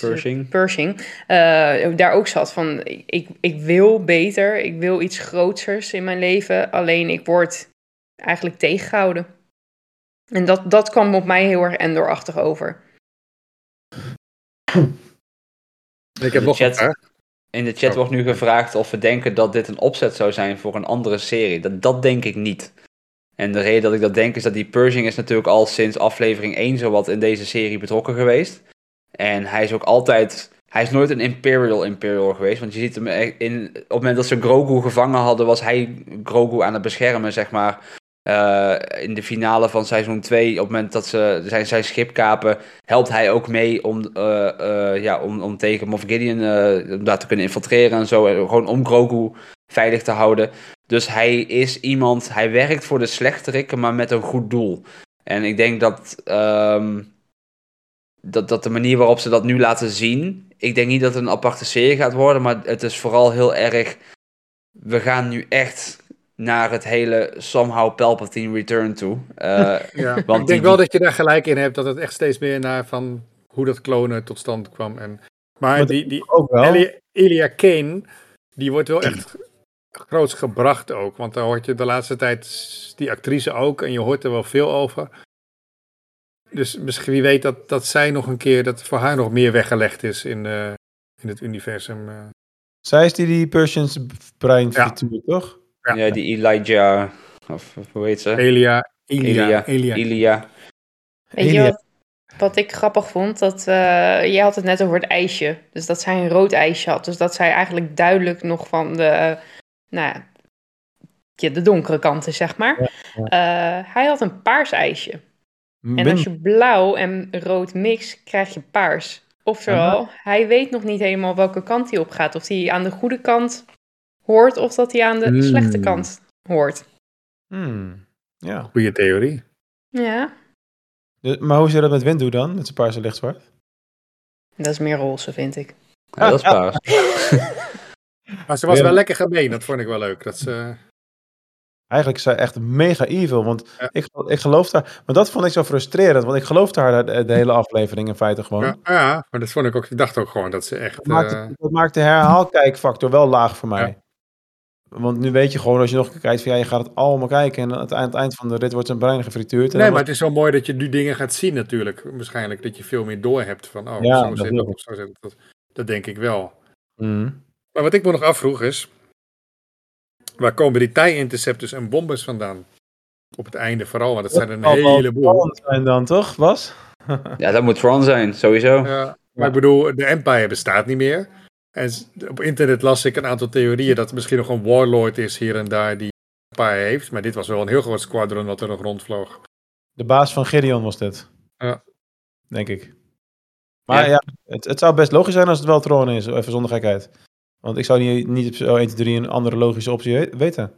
Pershing, Pershing uh, daar ook zat van ik, ik wil beter, ik wil iets grootsers in mijn leven, alleen ik word eigenlijk tegengehouden. En dat, dat kwam op mij heel erg Endor-achtig over. Ik heb nog chat, In de chat wordt nu gevraagd of we denken dat dit een opzet zou zijn voor een andere serie. Dat, dat denk ik niet. En de reden dat ik dat denk is dat die Pershing is natuurlijk al sinds aflevering 1 zowat in deze serie betrokken geweest. En hij is ook altijd. Hij is nooit een Imperial Imperial geweest. Want je ziet hem in. Op het moment dat ze Grogu gevangen hadden, was hij Grogu aan het beschermen, zeg maar. Uh, in de finale van seizoen 2, op het moment dat ze zijn, zijn schip kapen, helpt hij ook mee om, uh, ja, om, om tegen Moff Gideon daar te kunnen infiltreren en zo. En gewoon om Grogu veilig te houden. Dus hij is iemand, hij werkt voor de slechterikken, maar met een goed doel. En ik denk dat, um, dat, dat de manier waarop ze dat nu laten zien, ik denk niet dat het een aparte serie gaat worden, maar het is vooral heel erg, we gaan nu echt naar het hele somehow Palpatine return toe. Uh, ja, want ik denk wel dat je daar gelijk in hebt, dat het echt steeds meer naar van hoe dat klonen tot stand kwam. En, maar die, die ook wel. Elia, Elia Kane, die wordt wel echt groots gebracht ook. Want daar hoort je de laatste tijd die actrice ook en je hoort er wel veel over. Dus misschien wie weet dat, dat zij nog een keer, dat voor haar nog meer weggelegd is in, uh, in het universum. Uh. Zij is die die Persians brein ja. toch? Ja. ja. die Elijah, of hoe heet ze? Elia. Elia. Elia. Elia. Weet je wat, wat ik grappig vond? Dat, uh, jij had het net over het ijsje. Dus dat zij een rood ijsje had. Dus dat zij eigenlijk duidelijk nog van de, nou ja, de donkere kant is, zeg maar. Ja, uh, hij had een paars ijsje. En als je blauw en rood mix, krijg je paars. Oftewel, uh -huh. hij weet nog niet helemaal welke kant hij op gaat. Of hij aan de goede kant hoort of dat hij aan de Hmm. mm. slechte kant hoort. Hmm. Ja. Goeie theorie. Ja. De, maar hoe zit dat met Windu dan? Met zijn paarse lichtzwart? Dat is meer roze, vind ik. Ja, dat is paars. maar ze was wel lekker gemeen, dat vond ik wel leuk. Dat ze... Eigenlijk is zij echt mega evil, want ja. ik, ik geloofde haar. Maar dat vond ik zo frustrerend, want ik geloofde haar de, de hele aflevering in feite gewoon. Ja, ja, maar dat vond ik ook. Ik dacht ook gewoon dat ze echt. Dat maakt, uh... dat maakt de herhaalkijkfactor wel laag voor mij. Want nu weet je gewoon, als je nog kijkt, van ja, je gaat het allemaal kijken en aan het eind van de rit wordt zijn brein gefrituurd. Nee, maar het is zo mooi dat je nu dingen gaat zien natuurlijk. Waarschijnlijk dat je veel meer door hebt van, oh, ja, zo zit dat, zo zit dat. Dat denk ik wel. Mm. Maar wat ik me nog afvroeg is, waar komen die TIE-interceptors en bombers vandaan? Op het einde vooral, want dat zijn een heleboel. Dat zijn dan toch, Bas? ja, dat moet Tron zijn, sowieso. Ja, maar ik bedoel, de Empire bestaat niet meer. En op internet las ik een aantal theorieën dat er misschien nog een warlord is hier en daar die een paar heeft. Maar dit was wel een heel groot squadron wat er nog rondvloog. De baas van Gideon was dit. Ja. Denk ik. Maar ja, ja het, het, zou best logisch zijn als het wel Tron is, even zonder gekheid. Want ik zou niet, niet op zo 1, 2, 3 een andere logische optie weten.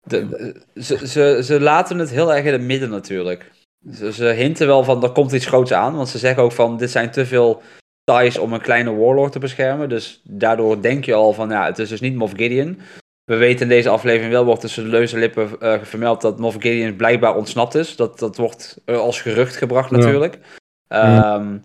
De, de, ze, ze, ze laten het heel erg in het midden natuurlijk. Ze, ze hinten wel van, er komt iets groots aan. Want ze zeggen ook van, dit zijn te veel ties om een kleine warlord te beschermen. Dus daardoor denk je al van, ja, het is dus niet Moff Gideon. We weten in deze aflevering wel, wordt tussen de leuze lippen uh, vermeld dat Moff Gideon blijkbaar ontsnapt is. Dat, dat wordt uh, als gerucht gebracht natuurlijk. Ja. Um,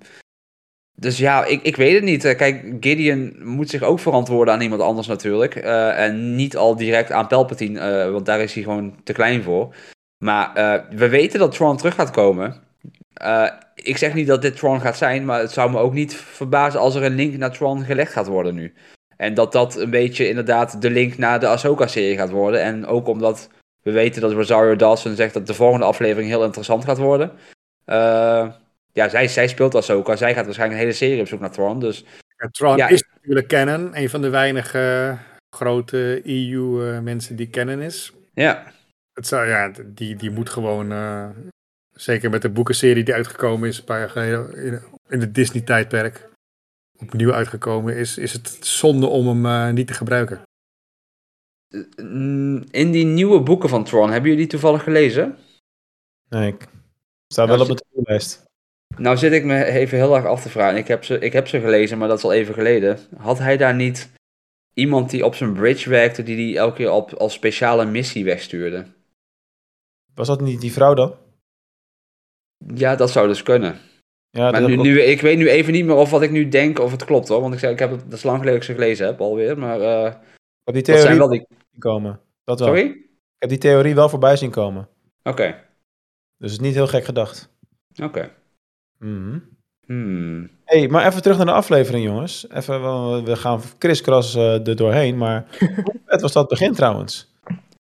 dus ja, ik, ik weet het niet. Kijk, Gideon moet zich ook verantwoorden aan iemand anders natuurlijk. Uh, en niet al direct aan Palpatine, want daar is hij gewoon te klein voor. Maar we weten dat Tron terug gaat komen. Ik zeg niet dat dit Tron gaat zijn, maar het zou me ook niet verbazen als er een link naar Tron gelegd gaat worden nu. En dat dat een beetje inderdaad de link naar de Ahsoka-serie gaat worden. En ook omdat we weten dat Rosario Dawson zegt dat de volgende aflevering heel interessant gaat worden. Uh, ja, zij, zij speelt Ahsoka. Zij gaat waarschijnlijk een hele serie op zoek naar Tron. Dus, ja, Tron ja, is natuurlijk canon. Een van de weinige uh, grote EU-mensen die canon is. Ja. Het zou, ja, die, die moet gewoon uh, Zeker met de boekenserie die uitgekomen is een paar jaar geleden in het Disney-tijdperk. Opnieuw uitgekomen is, is het zonde om hem uh, niet te gebruiken. In die nieuwe boeken van Tron, hebben jullie die toevallig gelezen? Nee, ik sta wel op de lijst. Nou zit ik me even heel erg af te vragen. Ik heb, ze, ik heb ze gelezen, maar dat is al even geleden. Had hij daar niet iemand die op zijn bridge werkte, die die elke keer op, als speciale missie wegstuurde? Was dat niet die vrouw dan? Ja, dat zou dus kunnen. Ja, maar nu, nu, ik weet nu even niet meer of wat ik nu denk of het klopt hoor. Want ik, zei, ik heb het, dat is lang geleden dat ik ze gelezen heb alweer. Maar heb die dat zijn theorie wel die... zien komen. Dat wel. Sorry? Ik heb die theorie wel voorbij zien komen. Oké, Dus het is niet heel gek gedacht. oké. Hmm. hey, maar even terug naar de aflevering, jongens. Even, we gaan kriskras eh er doorheen, maar hoe vet was dat begin trouwens?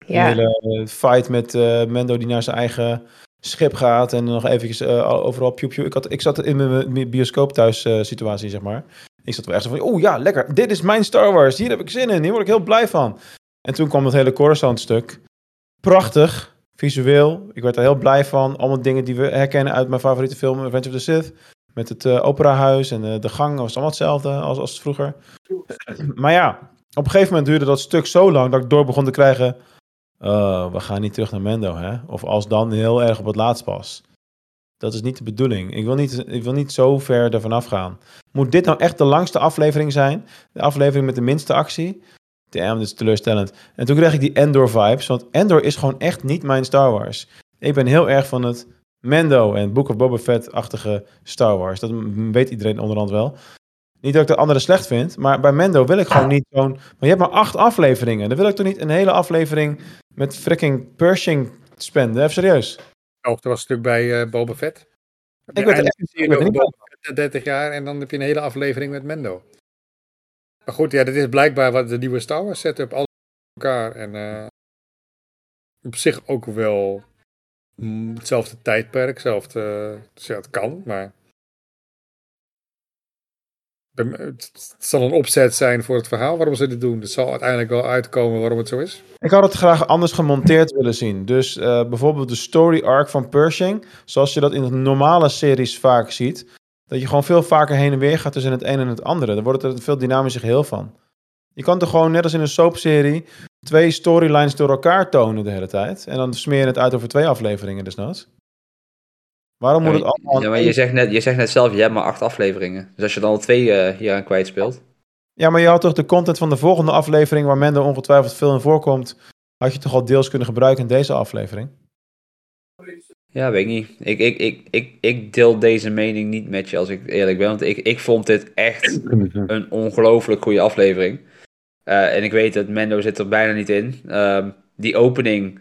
Ja. Een hele eh, fight met eh, Mendo die naar zijn eigen schip gaat en nog eventjes eh, overal piu piu. Ik, had, ik zat in mijn- bioscoop thuis eh, situatie, zeg maar. Ik zat wel echt zo van, oh ja, lekker, dit is mijn Star Wars, hier heb ik zin in, hier word ik heel blij van. En toen kwam het hele Coruscant stuk. Prachtig, visueel. Ik werd er heel blij van. Allemaal dingen die we herkennen uit mijn favoriete film, Revenge of the Sith. Met het eh, operahuis en eh, de gang was allemaal hetzelfde als, als vroeger. Maar ja, op een gegeven moment duurde dat stuk zo lang dat ik door begon te krijgen. "Oh, we gaan niet terug naar Mendo, hè? Of als dan heel erg op het laatst pas. Dat is niet de bedoeling. Ik wil niet, ik wil niet zo ver ervan afgaan. Moet dit nou echt de langste aflevering zijn? De aflevering met de minste actie? Damn, dit is teleurstellend. En toen kreeg ik die Endor-vibes. Want Endor is gewoon echt niet mijn Star Wars. Ik ben heel erg van het Mendo en Book of Boba Fett-achtige Star Wars. Dat weet iedereen onderhand wel. Niet dat ik de andere slecht vind, maar bij Mendo wil ik gewoon niet zo'n... Maar je hebt maar acht afleveringen. Dan wil ik toch niet een hele aflevering met freaking Pershing spenden? Even serieus. Oh, er was een stuk bij eh Boba Fett. Ik weet eindelijk echt- een ik serie weet er over niet Boba Fett na 30 jaar en dan heb je een hele aflevering met Mendo. Maar goed, ja, dit is blijkbaar wat de nieuwe Star Wars setup. Alles bij elkaar en eh, op zich ook wel mm, hetzelfde tijdperk, hetzelfde, dus ja, het kan, maar het zal een opzet zijn voor het verhaal waarom ze dit doen. Het zal uiteindelijk wel uitkomen waarom het zo is. Ik had het graag anders gemonteerd willen zien. Dus eh, bijvoorbeeld de story arc van Pershing, zoals je dat in normale series vaak ziet, dat je gewoon veel vaker heen en weer gaat tussen het een en het andere. Dan wordt het een veel dynamischer geheel van. Je kan toch gewoon, net als in een soapserie, twee storylines door elkaar tonen de hele tijd. En dan smeer je het uit over twee afleveringen desnoods. Waarom moet Ja, het allemaal... ja, maar je zegt, net, je zegt net zelf, je hebt maar acht afleveringen. Dus als je dan al twee eh, hier aan kwijt speelt. Ja, maar je had toch de content van de volgende aflevering, waar Mendo ongetwijfeld veel in voorkomt, had je toch al deels kunnen gebruiken in deze aflevering? Ja, weet ik niet. Ik, ik, ik, ik, ik deel deze mening niet met je als ik eerlijk ben. Want ik, ik vond dit echt een ongelooflijk goede aflevering. Eh, en ik weet het, Mendo zit er bijna niet in. Ehm, die opening,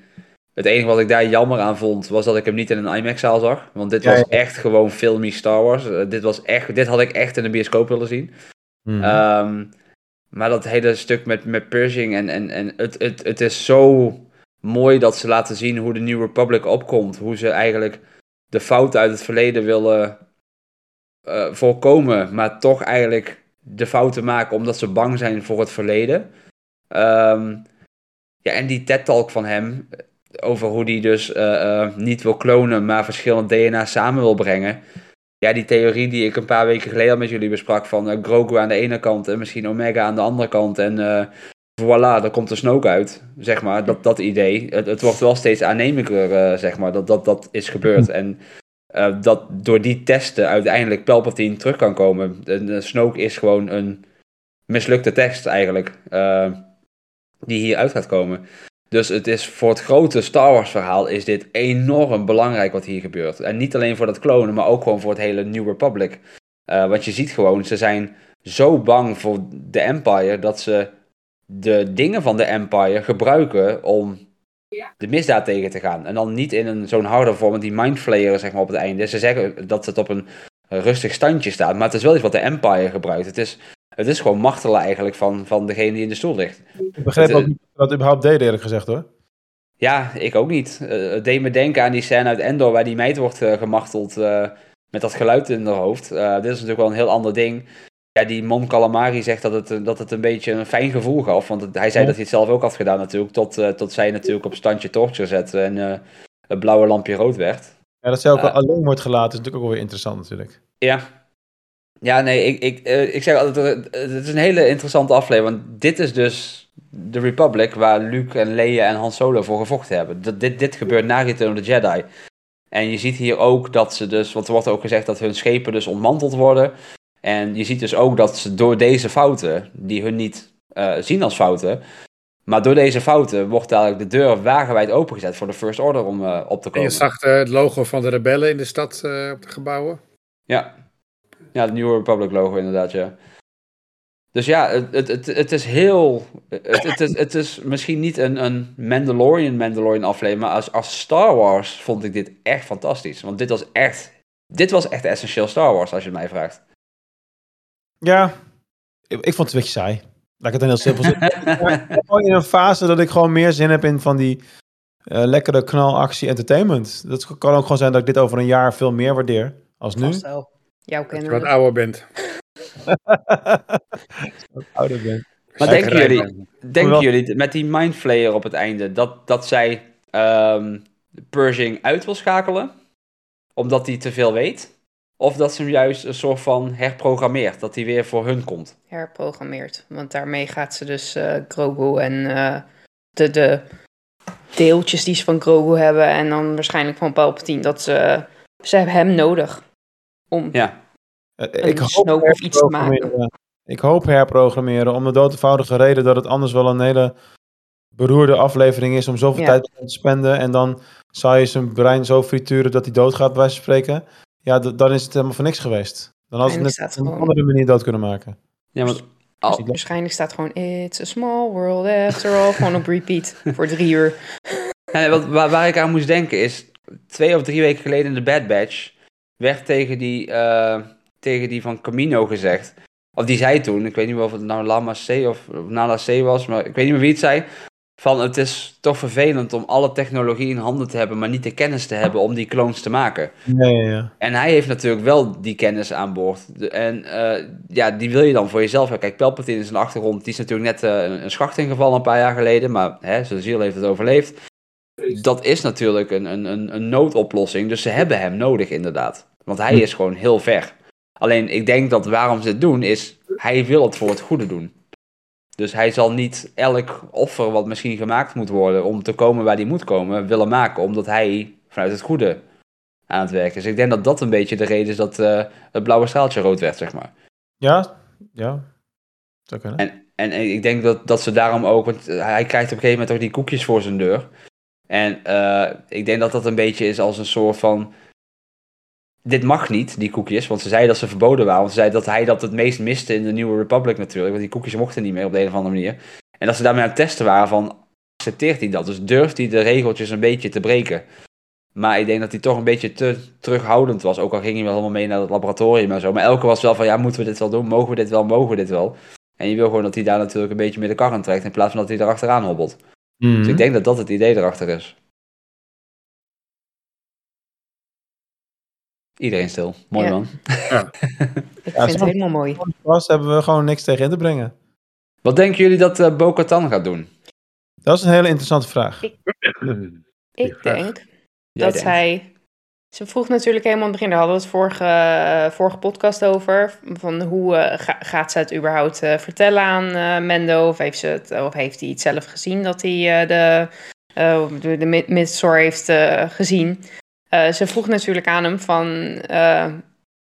het enige wat ik daar jammer aan vond, was dat ik hem niet in een IMAX-zaal zag. Want dit Ja, was ja. echt gewoon filmy Star Wars. Eh, dit, was echt, dit had ik echt in de bioscoop willen zien. Mhm. Ehm, maar dat hele stuk met, met Pershing en, en, en het, het, het is zo mooi dat ze laten zien hoe de New Republic opkomt. Hoe ze eigenlijk de fouten uit het verleden willen eh, voorkomen, maar toch eigenlijk de fouten maken omdat ze bang zijn voor het verleden. Ehm, ja, en die TED-talk van hem eh, over hoe hij dus eh, niet wil klonen, maar verschillende DNA's samen wil brengen. Ja, die theorie die ik een paar weken geleden met jullie besprak van Grogu aan de ene kant en misschien Omega aan de andere kant. En voilà, daar komt de Snoke uit, zeg maar, dat, dat idee. Het, wordt wel steeds aannemelijker, eh, zeg maar, dat, dat dat is gebeurd. En eh, dat door die testen uiteindelijk Palpatine terug kan komen. En, eh, Snoke is gewoon een mislukte test eigenlijk, eh, die hier uit gaat komen. Dus het is voor het grote Star Wars verhaal is dit enorm belangrijk wat hier gebeurt. En niet alleen voor dat klonen, maar ook gewoon voor het hele New Republic. Want je ziet gewoon, ze zijn zo bang voor de Empire dat ze de dingen van de Empire gebruiken om de misdaad tegen te gaan. En dan niet in een zo'n harde vorm, want die mindflayeren zeg maar op het einde. Ze zeggen dat het op een rustig standje staat, maar het is wel iets wat de Empire gebruikt. Het is, het is gewoon martelen eigenlijk van, van degene die in de stoel ligt. Ik begreep Het, ook niet dat überhaupt deed, eerlijk gezegd hoor. Ja, ik ook niet. Eh, het deed me denken aan die scène uit Endor waar die meid wordt eh, gemarteld eh, met dat geluid in haar hoofd. Eh, dit is natuurlijk wel een heel ander ding. Ja, die Mon Calamari zegt dat het, eh, dat het een beetje een fijn gevoel gaf. Want het- hij zei Ja. dat hij het zelf ook had gedaan natuurlijk. Tot, eh, tot zij natuurlijk op standje torture zette en eh, het blauwe lampje rood werd. Ja, dat zij ook al alleen wordt gelaten is natuurlijk ook wel weer interessant natuurlijk. Ja. Ja, nee, ik, ik, ik zeg altijd, het is een hele interessante aflevering. Want dit is dus de Republic waar Luke en Leia en Han Solo voor gevochten hebben. Dat, dit, dit gebeurt na Return of the Jedi. En je ziet hier ook dat ze dus, want er wordt ook gezegd dat hun schepen dus ontmanteld worden. En je ziet dus ook dat ze door deze fouten, die hun niet uh, zien als fouten, maar door deze fouten wordt eigenlijk de deur wagenwijd opengezet voor de First Order om uh, op te komen. En je zag uh, het logo van de rebellen in de stad op de gebouwen? Ja. Ja, het New Republic logo inderdaad, ja. Dus ja, het, het, het, het is heel. Het, het, is, het is misschien niet een, een Mandalorian Mandalorian aflevering, maar als, als Star Wars vond ik dit echt fantastisch. Want dit was echt. Dit was echt essentieel Star Wars, als je het mij vraagt. Ja, ik, ik vond het een beetje saai. Laat ik het dan heel simpel zeggen. in een fase dat ik gewoon meer zin heb in van die uh, lekkere knalactie entertainment. Dat kan ook gewoon zijn dat ik dit over een jaar veel meer waardeer als nu. Jouw Dat je wat ouder bent. wat ouder bent. Maar denken jullie, denken jullie met die mindflayer op het einde dat, dat zij um, Pershing uit wil schakelen? Omdat hij te veel weet? Of dat ze hem juist een soort van herprogrammeert, dat hij weer voor hun komt? Herprogrammeert, want daarmee gaat ze dus uh, Grogu en uh, de, de deeltjes die ze van Grogu hebben en dan waarschijnlijk van Palpatine, dat ze, ze hebben hem nodig om ja. Uh, ik hoop of iets te maken. Ik hoop herprogrammeren om de doodvoudige reden dat het anders wel een hele beroerde aflevering is om zoveel ja. tijd te spenden en dan zou je zijn brein zo frituren dat hij doodgaat bij wijze van spreken. Ja, dan is het helemaal voor niks geweest. Dan had het het op een andere manier dood kunnen maken. Ja, maar al... Waarschijnlijk staat gewoon It's a small world after all gewoon op repeat voor drie uur. Ja, wat, waar, waar, ik aan moest denken is, twee of drie weken geleden in de Bad Batch werd tegen die, uh, tegen die van Camino gezegd. Of die zei toen, ik weet niet meer of het nou Lama C of Nala C was, maar ik weet niet meer wie het zei. Van het is toch vervelend om alle technologie in handen te hebben, maar niet de kennis te hebben om die clones te maken. Ja, ja, ja. En hij heeft natuurlijk wel die kennis aan boord. En uh, ja, die wil je dan voor jezelf hebben. Kijk, Palpatine is een achtergrond, die is natuurlijk net uh, een schacht ingevallen een paar jaar geleden, maar hè, zijn ziel heeft het overleefd. Dat is natuurlijk een, een, een noodoplossing, dus ze hebben hem nodig inderdaad. Want hij is gewoon heel ver. Alleen ik denk dat waarom ze het doen is, hij wil het voor het goede doen. Dus hij zal niet elk offer wat misschien gemaakt moet worden om te komen waar hij moet komen, willen maken, omdat hij vanuit het goede aan het werken is. Ik denk dat dat een beetje de reden is dat uh, het blauwe straaltje rood werd, zeg maar. Ja, ja. Zou kunnen. En, en ik denk dat, dat ze daarom ook, want hij krijgt op een gegeven moment ook die koekjes voor zijn deur. En uh, ik denk dat dat een beetje is als een soort van dit mag niet, die koekjes. Want ze zeiden dat ze verboden waren. Want ze zeiden dat hij dat het meest miste in de Nieuwe Republic natuurlijk. Want die koekjes mochten niet meer op de een of andere manier. En dat ze daarmee aan het testen waren van... Accepteert hij dat? Dus durft hij de regeltjes een beetje te breken? Maar ik denk dat hij toch een beetje te terughoudend was. Ook al ging hij wel helemaal mee naar het laboratorium en zo. Maar elke was wel van, ja, moeten we dit wel doen? Mogen we dit wel? Mogen we dit wel? En je wil gewoon dat hij daar natuurlijk een beetje met de kar aan trekt. In plaats van dat hij erachteraan hobbelt. Mm -hmm. Dus ik denk dat dat het idee erachter is. Iedereen stil. Mooi ja. man. Ja. ik vind het helemaal mooi. Was hebben we gewoon niks tegen in te brengen. Wat denken jullie dat uh, Bo-Katan gaat doen? Dat is een hele interessante vraag. Ik, ik denk dat denkt. hij... Ze vroeg natuurlijk helemaal in het begin, daar hadden we het vorige, vorige podcast over. Van hoe uh, ga, gaat ze het überhaupt uh, vertellen aan uh, Mendo? Of heeft, ze het, of heeft hij het zelf gezien dat hij de, de, de Midsor heeft gezien? Uh, ze vroeg natuurlijk aan hem van, uh,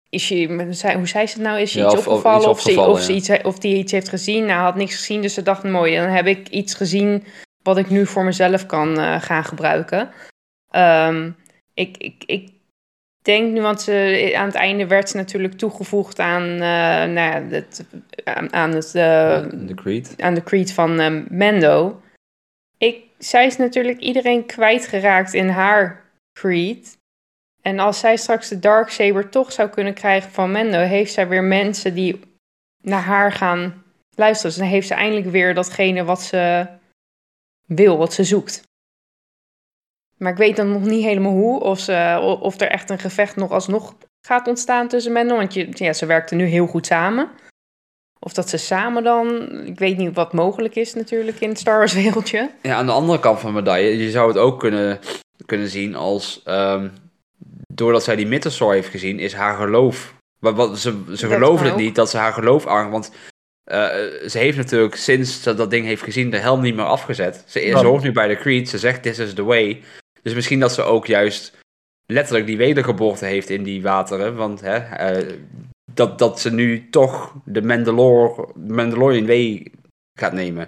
is je, hoe zei ze het nou, is je ja, iets of, opgevallen of, of, iets of, ze, iets, of die iets heeft gezien? Nou, hij had niks gezien, dus ze dacht, mooi, dan heb ik iets gezien wat ik nu voor mezelf kan uh, gaan gebruiken. Um, ik, ik, ik denk nu, want ze, aan het einde werd ze natuurlijk toegevoegd aan, nou, het, aan, aan het, de creed. aan de creed van Mendo. Ik, zij is natuurlijk iedereen kwijtgeraakt in haar Creed. En als zij straks de Darksaber toch zou kunnen krijgen van Mendo, heeft zij weer mensen die naar haar gaan luisteren. Dus dan heeft ze eindelijk weer datgene wat ze wil, wat ze zoekt. Maar ik weet dan nog niet helemaal hoe, of, ze, of er echt een gevecht nog alsnog gaat ontstaan tussen Mendo. Want je, ja, ze werkten nu heel goed samen. Of dat ze samen dan, ik weet niet wat mogelijk is natuurlijk in het Star Wars wereldje. Ja, aan de andere kant van de medaille, je zou het ook kunnen kunnen zien als. Um, doordat zij die Mythosaur heeft gezien, is haar geloof. Wat, wat, ze ze geloven het niet dat ze haar geloof aan. Want uh, ze heeft natuurlijk sinds ze dat ding heeft gezien de helm niet meer afgezet. Ze, hoort nu bij de Creed, ze zegt: This is the way. Dus misschien dat ze ook juist letterlijk die wedergeboorte heeft in die wateren. Want hè, uh, dat, dat ze nu toch de Mandalor, Mandalorian Way gaat nemen.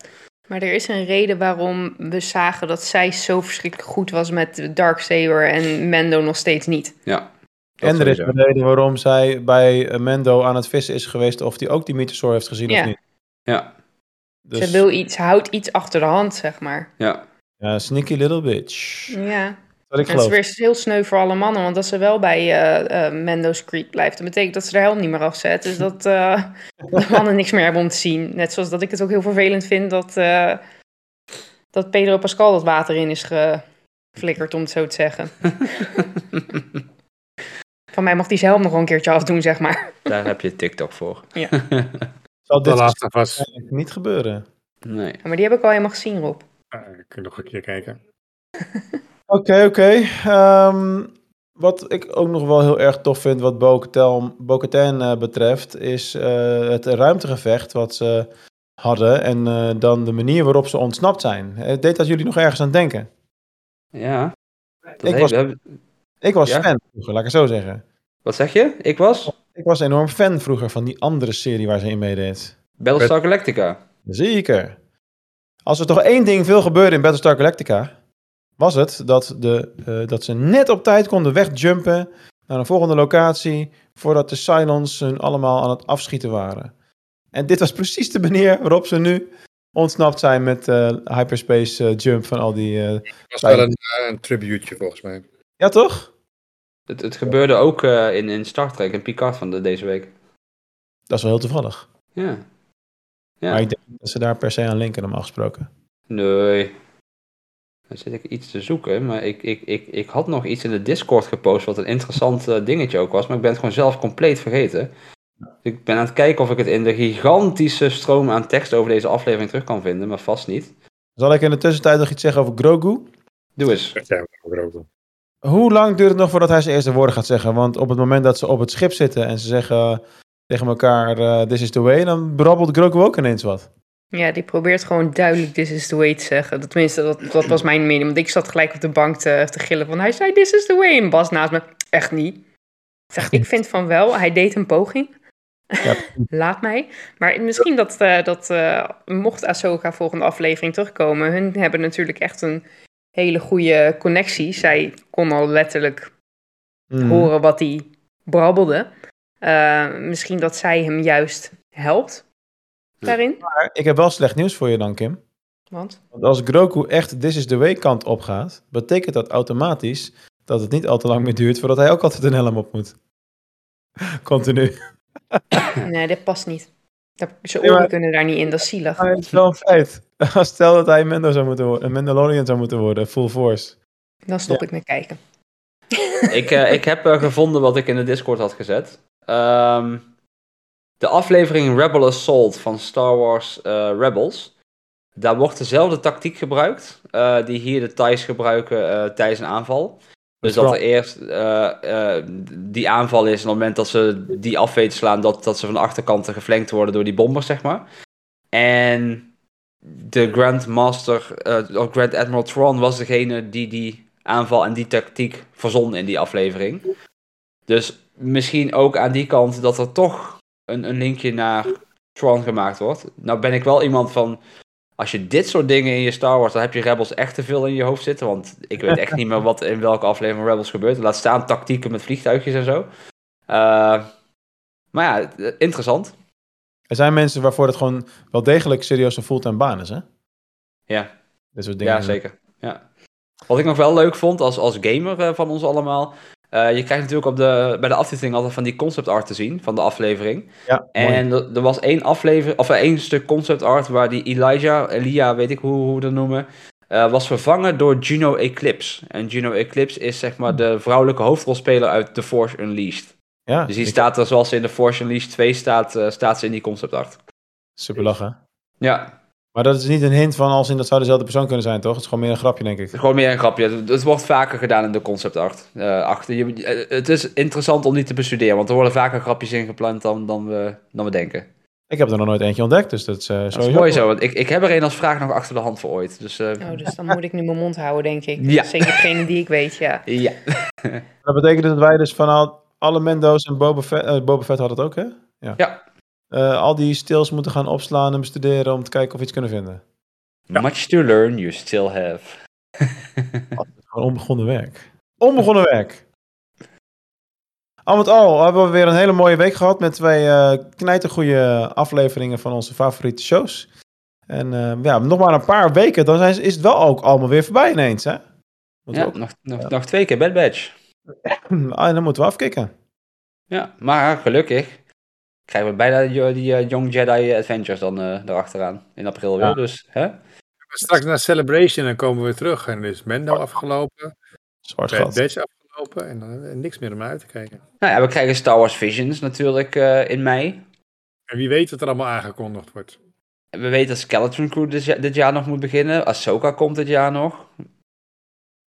Maar er is een reden waarom we zagen dat zij zo verschrikkelijk goed was met Darksaber en Mendo nog steeds niet. Ja. En er is een reden waarom zij bij Mendo aan het vissen is geweest of die ook die Mythosaur heeft gezien ja. of niet. Ja. Dus... Ze wil iets, ze houdt iets achter de hand, zeg maar. Ja. Ja, sneaky little bitch. Ja. Wat ik en het is weer heel sneu voor alle mannen, want als ze wel bij uh, uh, Mendo's Creek blijft, dan betekent dat ze de helm niet meer afzet. Dus dat uh, de mannen niks meer hebben om te zien. Net zoals dat ik het ook heel vervelend vind dat, dat Pedro Pascal dat water in is geflikkerd, om het zo te zeggen. Van mij mag die helm nog wel een keertje afdoen, zeg maar. Daar heb je TikTok voor. Ja. Zal dit laatste was niet gebeuren? Nee. Ja, maar die heb ik al helemaal gezien, Rob. ik kan nog een keer kijken. Oké, oké. Okay. Um, wat ik ook nog wel heel erg tof vind wat Bo-Katan uh, betreft, is uh, het ruimtegevecht wat ze hadden en uh, dan de manier waarop ze ontsnapt zijn. Het deed dat jullie nog ergens aan denken? Ja. Ik was, hebben... ik was ja? fan vroeger, laat ik het zo zeggen. Wat zeg je? Ik was? Ik was enorm fan vroeger van die andere serie waar ze in meedeed. Battlestar Galactica. Zeker. Als er toch één ding veel gebeurde in Battlestar Galactica, was het dat, de, uh, dat ze net op tijd konden wegjumpen naar een volgende locatie voordat de Cylons hun allemaal aan het afschieten waren. En dit was precies de manier waarop ze nu ontsnapt zijn met uh, hyperspace uh, jump van al die... Het was wel een, een tributeje volgens mij. Ja, toch? Het, het gebeurde ook in, in Star Trek en Picard van de, deze week. Dat is wel heel toevallig. Ja. ja. Maar ik denk dat ze daar per se aan linken, normaal gesproken. Nee. Dan zit ik iets te zoeken, maar ik, ik, ik, ik had nog iets in de Discord gepost wat een interessant uh, dingetje ook was, maar ik ben het gewoon zelf compleet vergeten. Ik ben aan het kijken of ik het in de gigantische stroom aan tekst over deze aflevering terug kan vinden, maar vast niet. Zal ik in de tussentijd nog iets zeggen over Grogu? Doe eens. Ja, Grogu. Hoe lang duurt het nog voordat hij zijn eerste woorden gaat zeggen? Want op het moment dat ze op het schip zitten en ze zeggen tegen elkaar, uh, this is the way, dan brabbelt Grogu ook ineens wat. Ja, die probeert gewoon duidelijk this is the way te zeggen. Tenminste, dat, dat was mijn mening. Want ik zat gelijk op de bank te, te gillen van hij zei this is the way. En Bas naast me, echt niet. Ik, zeg, ik vind van wel, hij deed een poging. Ja. Laat mij. Maar misschien dat, uh, dat uh, mocht Ahsoka volgende aflevering terugkomen. Hun hebben natuurlijk echt een hele goede connectie. Zij kon al letterlijk mm. horen wat hij brabbelde. Uh, misschien dat zij hem juist helpt daarin. Maar ik heb wel slecht nieuws voor je dan, Kim. Want? Want als Grogu echt This is the Way kant opgaat, betekent dat automatisch dat het niet al te lang meer duurt voordat hij ook altijd een helm op moet. Continu. nee, dit past niet. Zijn oren kunnen daar niet in, dat is zielig. Maar het is wel een feit. Stel dat hij Mendo zou moeten worden, een Mandalorian zou moeten worden, full force. Dan stop ja. ik met kijken. ik, uh, ik heb uh, gevonden wat ik in de Discord had gezet. Um, de aflevering Rebel Assault van Star Wars uh, Rebels. Daar wordt dezelfde tactiek gebruikt uh, die hier de Thais gebruiken uh, tijdens een aanval. Dus dat er eerst die aanval is, en op het moment dat ze die af weten slaan, dat, dat ze van de achterkant geflankt worden door die bombers, zeg maar. En de Grand Master, of Grand Admiral Tron was degene die die aanval en die tactiek verzon in die aflevering. Dus misschien ook aan die kant dat er toch een, een linkje naar Tron gemaakt wordt. Nou ben ik wel iemand van, als je dit soort dingen in je Star Wars, dan heb je Rebels echt te veel in je hoofd zitten. Want ik weet echt niet meer wat in welke aflevering Rebels gebeurt. Laat staan tactieken met vliegtuigjes en zo. Uh, maar ja, interessant. Er zijn mensen waarvoor het gewoon wel degelijk serieus een fulltime baan is, hè? Ja. Dit soort dingen. Ja, zeker. Ja. Wat ik nog wel leuk vond als, als gamer uh, van ons allemaal, uh, je krijgt natuurlijk op de, bij de aftiteling altijd van die concept art te zien van de aflevering. Ja, en er, er was één aflevering, of één stuk concept art waar die Elijah, Elia, weet ik hoe, hoe we dat noemen, uh, was vervangen door Juno Eclipse. En Juno Eclipse is zeg maar de vrouwelijke hoofdrolspeler uit The Force Unleashed. Ja, dus die staat er zoals ze in The Force Unleashed 2 staat, uh, staat ze in die concept art. Super lachen. Ja, maar dat is niet een hint van als in dat zou dezelfde persoon kunnen zijn, toch? Het is gewoon meer een grapje, denk ik. Het is gewoon meer een grapje. Het, wordt vaker gedaan in de concept art. Uh, achter. Je, het is interessant om niet te bestuderen, want er worden vaker grapjes ingepland dan, dan, we, dan we denken. Ik heb er nog nooit eentje ontdekt, dus dat is uh, Dat is mooi zo, want ik, ik heb er een als vraag nog achter de hand voor ooit. Dus, uh... oh, dus dan moet ik nu mijn mond houden, denk ik. Ja. Zeker degene die ik weet, ja. Ja. dat betekent dat wij dus van al, alle Mendo's en Boba Fett, uh, Boba Fett had het ook, hè? Ja. ja. Al die stills moeten gaan opslaan en bestuderen om te kijken of we iets kunnen vinden. Ja. Much to learn, you still have. Gewoon onbegonnen werk. Onbegonnen werk. Al met al hebben we weer een hele mooie week gehad met twee uh, knijtergoeie afleveringen van onze favoriete shows. En uh, ja, nog maar een paar weken, dan zijn, is het wel ook allemaal weer voorbij ineens, hè? ja, ook, nog, nog, nog twee keer Bad Badge. ah, dan moeten we afkicken. Ja, maar gelukkig krijgen we bijna die, die uh, Young Jedi Adventures dan erachteraan in april weer. Dus, hè? Straks naar Celebration en komen we terug en is Mendo afgelopen. Zwart gat. Afgelopen en dan niks meer om uit te kijken. Nou ja, we krijgen Star Wars Visions natuurlijk uh, in mei. En wie weet wat er allemaal aangekondigd wordt. We weten dat Skeleton Crew dit jaar, dit jaar nog moet beginnen. Ahsoka komt dit jaar nog.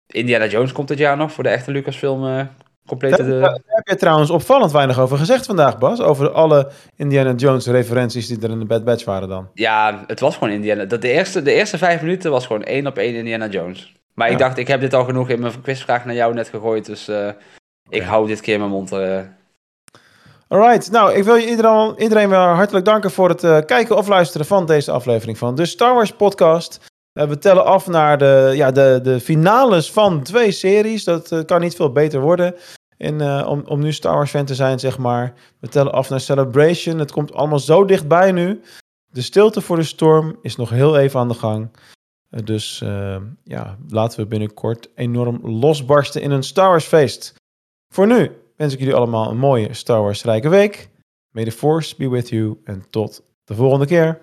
Indiana Jones komt dit jaar nog voor de echte Lucasfilm uh, complete... Daar, daar heb je trouwens opvallend weinig over gezegd vandaag, Bas. Over alle Indiana Jones referenties die er in de Bad Batch waren dan. Ja, het was gewoon Indiana... Dat de, eerste, de eerste vijf minuten was gewoon één op één Indiana Jones. Maar ik dacht, ik heb dit al genoeg in mijn quizvraag naar jou net gegooid. Dus uh, ik hou dit keer mijn mond. Uh... Alright, nou, ik wil iedereen, iedereen weer hartelijk danken voor het uh, kijken of luisteren van deze aflevering van de Star Wars Podcast. We tellen af naar de, ja, de, de finales van twee series. Dat kan niet veel beter worden in, om, om nu Star Wars fan te zijn, zeg maar. We tellen af naar Celebration. Het komt allemaal zo dichtbij nu. De stilte voor de storm is nog heel even aan de gang. Dus ja, laten we binnenkort enorm losbarsten in een Star Wars feest. Voor nu wens ik jullie allemaal een mooie Star Wars rijke week. May the Force be with you en tot de volgende keer.